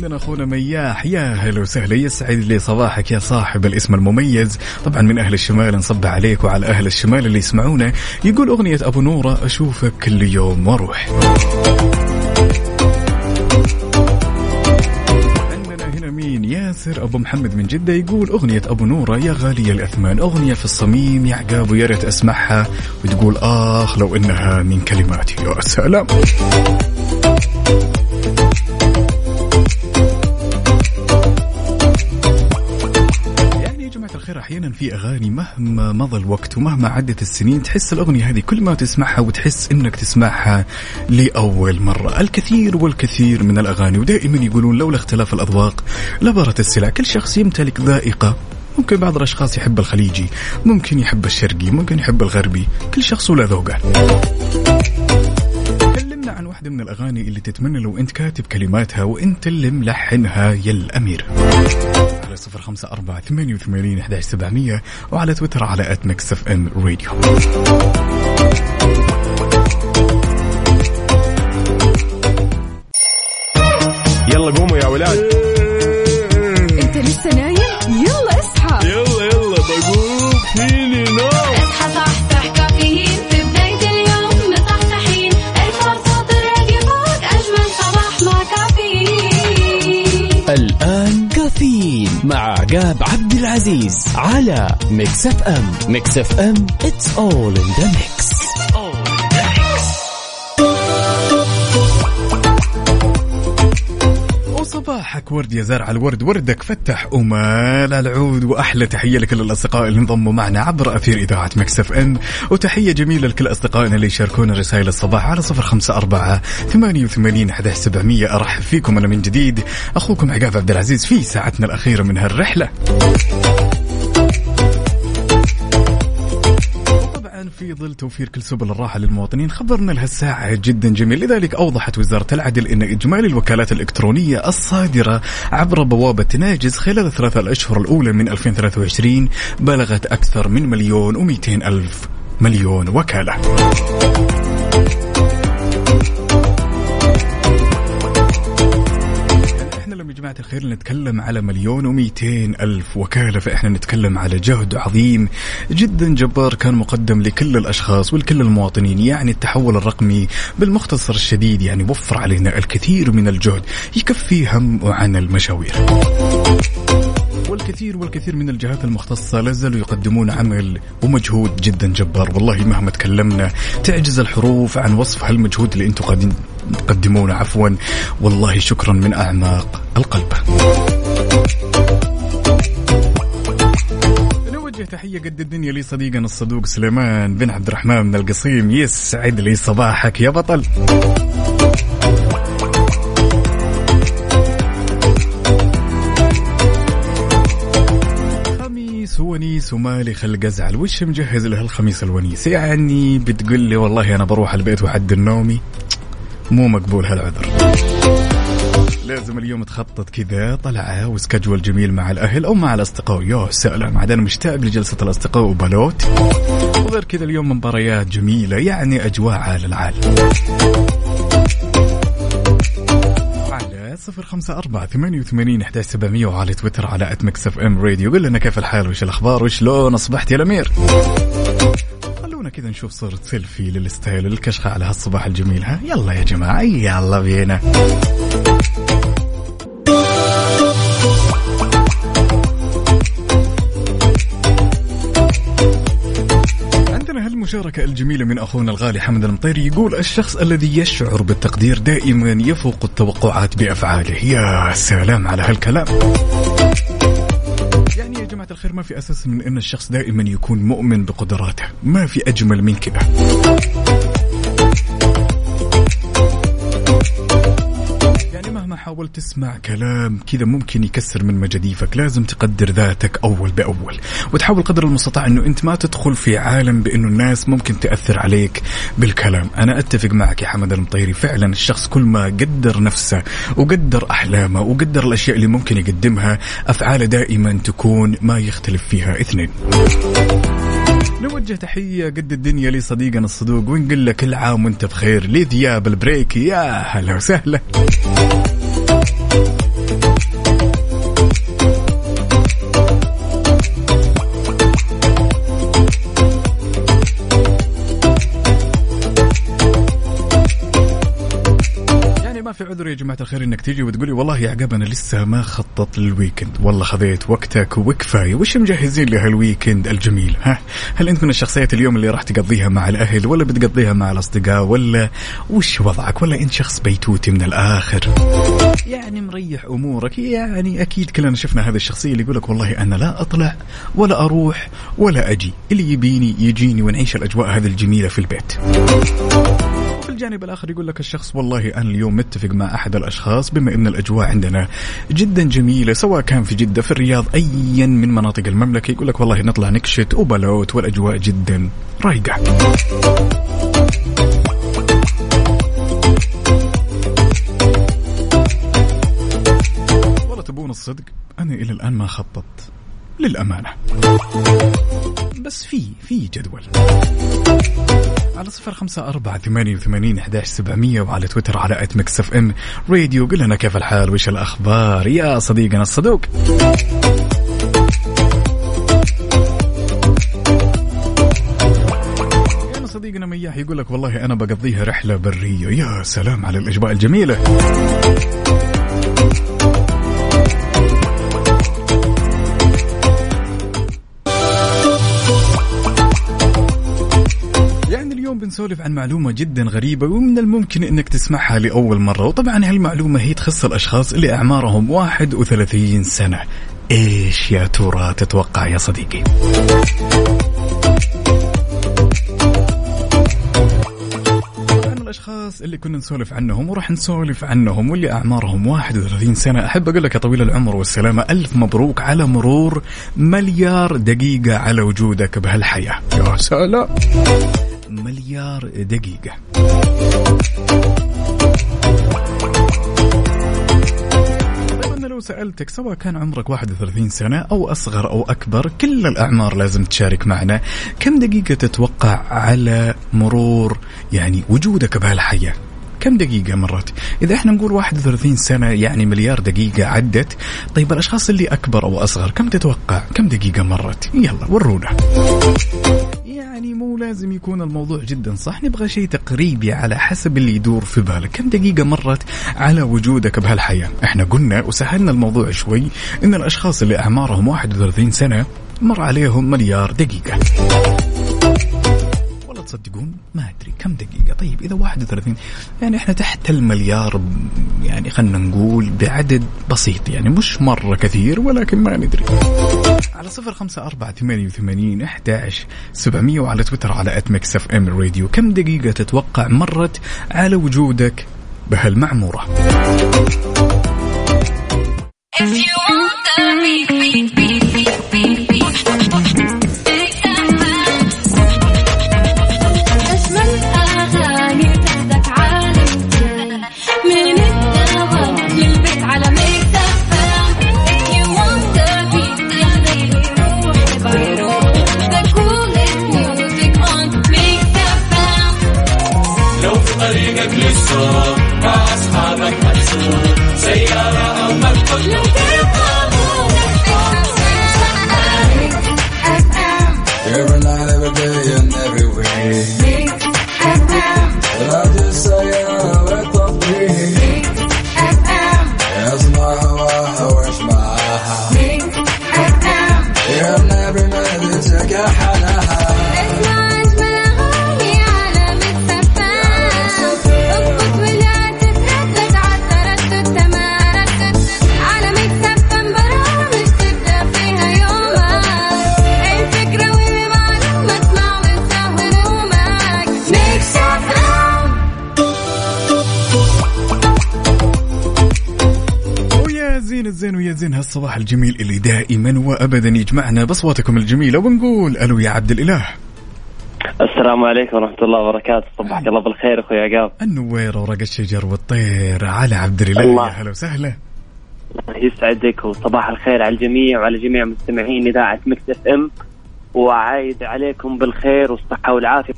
عندنا أخونا مياح. يا هلا وسهلا. يسعد لي صباحك يا صاحب الاسم المميز. طبعا من أهل الشمال نصب عليك وعلى أهل الشمال اللي يسمعونا. يقول أغنية أبو نورة أشوفك كل يوم وأروح. مين؟ ياسر أبو محمد من جدة يقول أغنية أبو نورة يا غاليه الأثمان. أغنية في الصميم يا عقاب ويا ريت أسمعها وتقول آخ لو إنها من كلماتي. يا سلام. أحيانا في أغاني مهما مضى الوقت ومهما عدت السنين تحس الأغنية هذه كل ما تسمعها وتحس إنك تسمعها لأول مرة. الكثير والكثير من الأغاني ودائما يقولون لولا اختلاف الأذواق لبارت السلع كل شخص يمتلك ذائقة. ممكن بعض الأشخاص يحب الخليجي ممكن يحب الشرقي ممكن يحب الغربي كل شخص وله ذوقه. عن واحدة من الأغاني اللي تتمنى لو أنت كاتب كلماتها وأنت اللي ملحنها يا الأمير. على صفر خمسة أربعة ثمانية وثمانين أحداش سبعمية وعلى تويتر على at Mix FM Radio يلا قوموا يا ولاد. انت لسه نايم؟ يلا اصحى. يلا يلا بقوم. فيني نوم كافيين مع عقاب عبد العزيز على Mix FM. Mix FM it's all in the mix. وصباحك ورد يا زارع الورد وردك فتح ومال العود وأحلى تحية لكل الاصدقاء اللي انضموا معنا عبر أثير إذاعة مكسف إم. وتحية جميلة لكل أصدقائنا اللي يشاركونا رسائل الصباح على صفر خمسة أربعة ثمانية وثمانين احداش سبعمئه أرحب فيكم أنا من جديد أخوكم عقاب عبد العزيز في ساعتنا الأخيرة من هالرحلة. في ظل توفير كل سبل الراحة للمواطنين خبرنا لهالساعة جدا جميل. لذلك أوضحت وزارة العدل أن إجمالي الوكالات الإلكترونية الصادرة عبر بوابة ناجز خلال الثلاثة الأشهر الأولى من 2023 بلغت أكثر من مليون ومئتين ألف مليون وكالة. جماعة الخير نتكلم على مليون ومئتين ألف وكالة فإحنا نتكلم على جهد عظيم جدا جبار كان مقدم لكل الأشخاص ولكل المواطنين يعني التحول الرقمي بالمختصر الشديد يعني وفر علينا الكثير من الجهد يكفي هم وعن المشاوير. والكثير والكثير من الجهات المختصة لا زالوا يقدمون عمل ومجهود جدا جبار. والله مهما تكلمنا. تعجز الحروف عن وصف هالمجهود اللي أنتم قاعدين تقدمونه. عفوا. والله شكرا من أعماق القلب. نوجه تحية قد الدنيا لي صديقنا الصدوق سليمان بن عبد الرحمن من القصيم. يسعد لي صباحك يا بطل. ونيس ومالي خلق أزعل. وش مجهز له الخميس الونيس؟ يعني بتقول لي والله أنا بروح البيت وحد نومي مو مقبول هالعذر. لازم اليوم تخطط كذا طلعة و schedule جميل مع الأهل أو مع الأصدقاء. يا سلام عاد أنا مشتاق لجلسة الأصدقاء وبالوت وغير كذا اليوم مباريات جميلة يعني أجواء عال العال. صفر خمسة أربعة ثمانية وثمانين أحداش سبعمية وعلى تويتر على at Mix FM Radio قل لنا كيف الحال؟ وش الأخبار؟ وشلون أصبحت يا الأمير؟ خلونا كذا نشوف صورة selfie لل style الكشخة على هالصباح الجميل ها؟ يلا يا جماعة يلا بينا. عندنا هالمشاركة الجميلة من أخونا الغالي حمد المطيري يقول الشخص الذي يشعر بالتقدير دائما يفوق التوقعات بأفعاله. يا سلام على هالكلام. يعني يا جماعة الخير ما في أساس من أن الشخص دائما يكون مؤمن بقدراته. ما في أجمل من كذا يعني مهما حاولت تسمع كلام كذا ممكن يكسر من مجاديفك. لازم تقدر ذاتك أول بأول. وتحاول قدر المستطاع أنه أنت ما تدخل في عالم بأنه الناس ممكن تأثر عليك بالكلام. أنا أتفق معك يا حمد المطيري. فعلا الشخص كل ما قدر نفسه وقدر أحلامه وقدر الأشياء اللي ممكن يقدمها أفعاله دائما تكون ما يختلف فيها. اثنين. نوجه تحية قد الدنيا لصديقنا الصدوق ونقول له كل عام وانت بخير لذياب البريكي يا هلا وسهلا. في عذر يا جماعة الخير إنك تيجي وتقولي والله يا عقاب أنا لسه ما خطط لل weekend والله خذيت وقتك وكفاية. وش مجهزين لهال weekend الجميل؟ ها؟ هل أنت من الشخصيات اليوم اللي راح تقضيها مع الأهل ولا بتقضيها مع الأصدقاء ولا وش وضعك؟ ولا أنت شخص بيتوتي من الآخر؟ يعني مريح أمورك. يعني أكيد كلنا شفنا هذه الشخصية اللي يقول لك والله أنا لا أطلع ولا أروح ولا أجي. اللي يبيني يجيني ونعيش الأجواء هذه الجميلة في البيت. في الجانب الآخر يقول لك الشخص والله أنا اليوم متفق مع أحد الأشخاص بما إن الأجواء عندنا جدا جميلة سواء كان في جدة في الرياض ايا من مناطق المملكة. يقول لك والله نطلع نكشت وبلوت والأجواء جدا رايقه والله تبون الصدق أنا إلى الآن ما خططت. للأمانة. بس في في جدول. على صفر خمسة أربعة ثمانية وثمانين أحداش سبعمية وعلى تويتر على at Mix FM Radio. قل لنا كيف الحال؟ وش الأخبار؟ يا صديقنا الصدوق. صديقنا مياح يقول لك والله أنا بقضيها رحلة برية. يا سلام على الأجواء الجميلة. بنسولف عن معلومة جدا غريبة ومن الممكن إنك تسمعها لأول مرة. وطبعا هالمعلومة هي تخص الأشخاص اللي أعمارهم 31 سنة. إيش يا ترى تتوقع يا صديقي؟ الأشخاص اللي كنا نسولف عنهم وراح نسولف عنهم واللي أعمارهم 31 سنة أحب أقول لك يا طويل العمر والسلامة ألف مبروك على مرور مليار دقيقة على وجودك بهالحياة. يا سلام. مليار دقيقة طيب أنا لو سألتك سواء كان عمرك 31 سنة أو أصغر أو أكبر كل الأعمار لازم تشارك معنا كم دقيقة تتوقع على مرور يعني وجودك بهالحياة كم دقيقة مرت؟ إذا إحنا نقول 31 سنة يعني مليار دقيقة عدت، طيب الأشخاص اللي أكبر أو أصغر كم تتوقع؟ كم دقيقة مرت؟ يلا ورونا. يعني مو لازم يكون الموضوع جدا صح. نبغى شيء تقريبي على حسب اللي يدور في بالك. كم دقيقة مرت على وجودك بهالحياة؟ إحنا قلنا وسهلنا الموضوع شوي إن الأشخاص اللي أعمارهم 31 سنة مر عليهم مليار دقيقة. تصدقون؟ ما أدري كم دقيقة؟ طيب إذا 31 يعني إحنا تحت المليار يعني خلينا نقول بعدد بسيط يعني مش مرة كثير ولكن ما ندري. على صفر خمسة أربعة ثمانية وثمانين أحداش سبعمية وعلى تويتر على at Mix FM Radio كم دقيقة تتوقع مرت على وجودك بهالمعمورة؟ أجمل الجميل اللي دائما وابدا يجمعنا بأصواتكم الجميلة ونقول ألو يا عبد الإله. السلام عليكم ورحمة الله وبركاته. صبحك الله بالخير أخوي عقاب. النوير ورق الشجر والطير على عبد الإله. الله. يا هلا وسهلا. يسعدك وصباح الخير على الجميع وعلى جميع مستمعين إذاعة Mix FM. وعايد عليكم بالخير والصحة والعافية.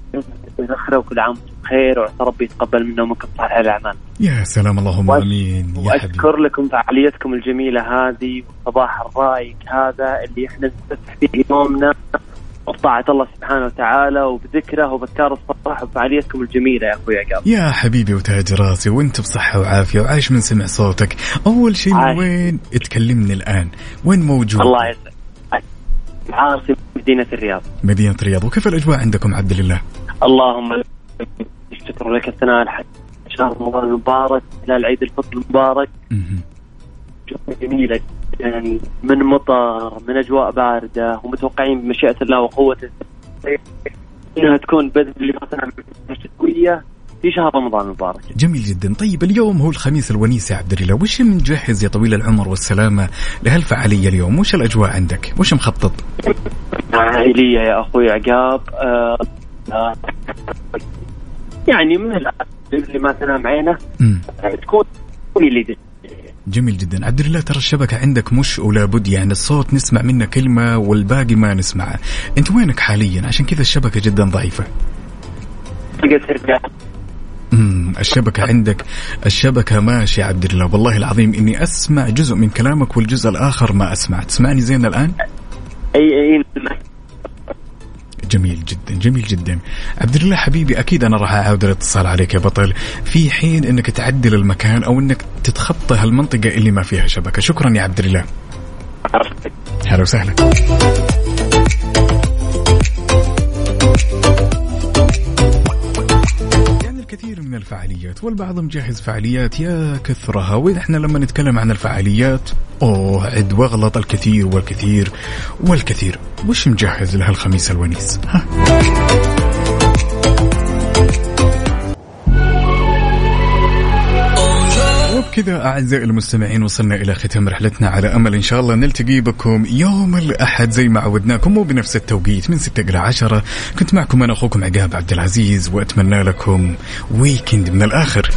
وكل عام بخير وعسى ربي يتقبل منا ومنكم صالح الأعمال. يا سلام اللهم آمين. يا حبيبي. وأشكر لكم فعاليتكم الجميلة هذه والصباح الرايق هذا اللي إحنا نفتح فيه يومنا. بطاعة الله سبحانه وتعالى وبذكره وبذكار الصباح وفعاليتكم الجميلة يا أخوي عقاب. يا حبيبي وتاج راسي وأنت بصحة وعافية وعايش من سمع صوتك. أول شيء من. وين تكلمني الآن؟ وين موجود؟ الله يسعدك عاصمة مدينة الرياض. مدينة الرياض. وكيف الأجواء عندكم عبد الله اللهم الشكر لك الثناء الحق شهر رمضان المبارك خلال عيد الفطر المبارك. جميلة جدا من مطر من أجواء باردة ومتوقعين بمشيئة الله وقوته. إنها تكون الله مثلا شتويه في شهر رمضان المبارك. جميل جدا. طيب اليوم هو الخميس الونيس يا عبد الله. وش مجهز يا طويل العمر والسلامة لهالفعالية اليوم؟ وش الأجواء عندك؟ وش مخطط؟ عائلية يا أخوي عقاب آه، يعني من الان اللي ما تنام عينه آه، تكون اللي جميل جدا. عبد الله ترى الشبكة عندك مش ولا بد يعني الصوت نسمع منه كلمة والباقي ما نسمعه. أنت وينك حاليا؟ عشان كذا الشبكة جدا ضعيفة. الشبكة عندك. الشبكة ماشي عبد الله. والله العظيم إني أسمع جزء من كلامك والجزء الآخر ما أسمع. تسمعني زين الآن؟ اي اي جميل جدا جميل جدا. عبد الله حبيبي أكيد أنا راح أعاود الاتصال عليك يا بطل. في حين إنك تعدل المكان أو إنك تتخطى هالمنطقة اللي ما فيها شبكة. شكرا يا عبد الله. هلا وسهلا. الكثير من الفعاليات والبعض مجهز فعاليات. يا كثرها ونحن لما نتكلم عن الفعاليات أوه عد واغلط الكثير والكثير والكثير. وش مجهز لهالخميس الونيس؟ ها. وبكذا أعزائي المستمعين وصلنا إلى ختام رحلتنا على أمل. إن شاء الله نلتقي بكم يوم الأحد زي ما عودناكم وبنفس التوقيت من 6 إلى 10 كنت معكم أنا أخوكم عقاب عبد العزيز وأتمنى لكم ويكند من الآخر.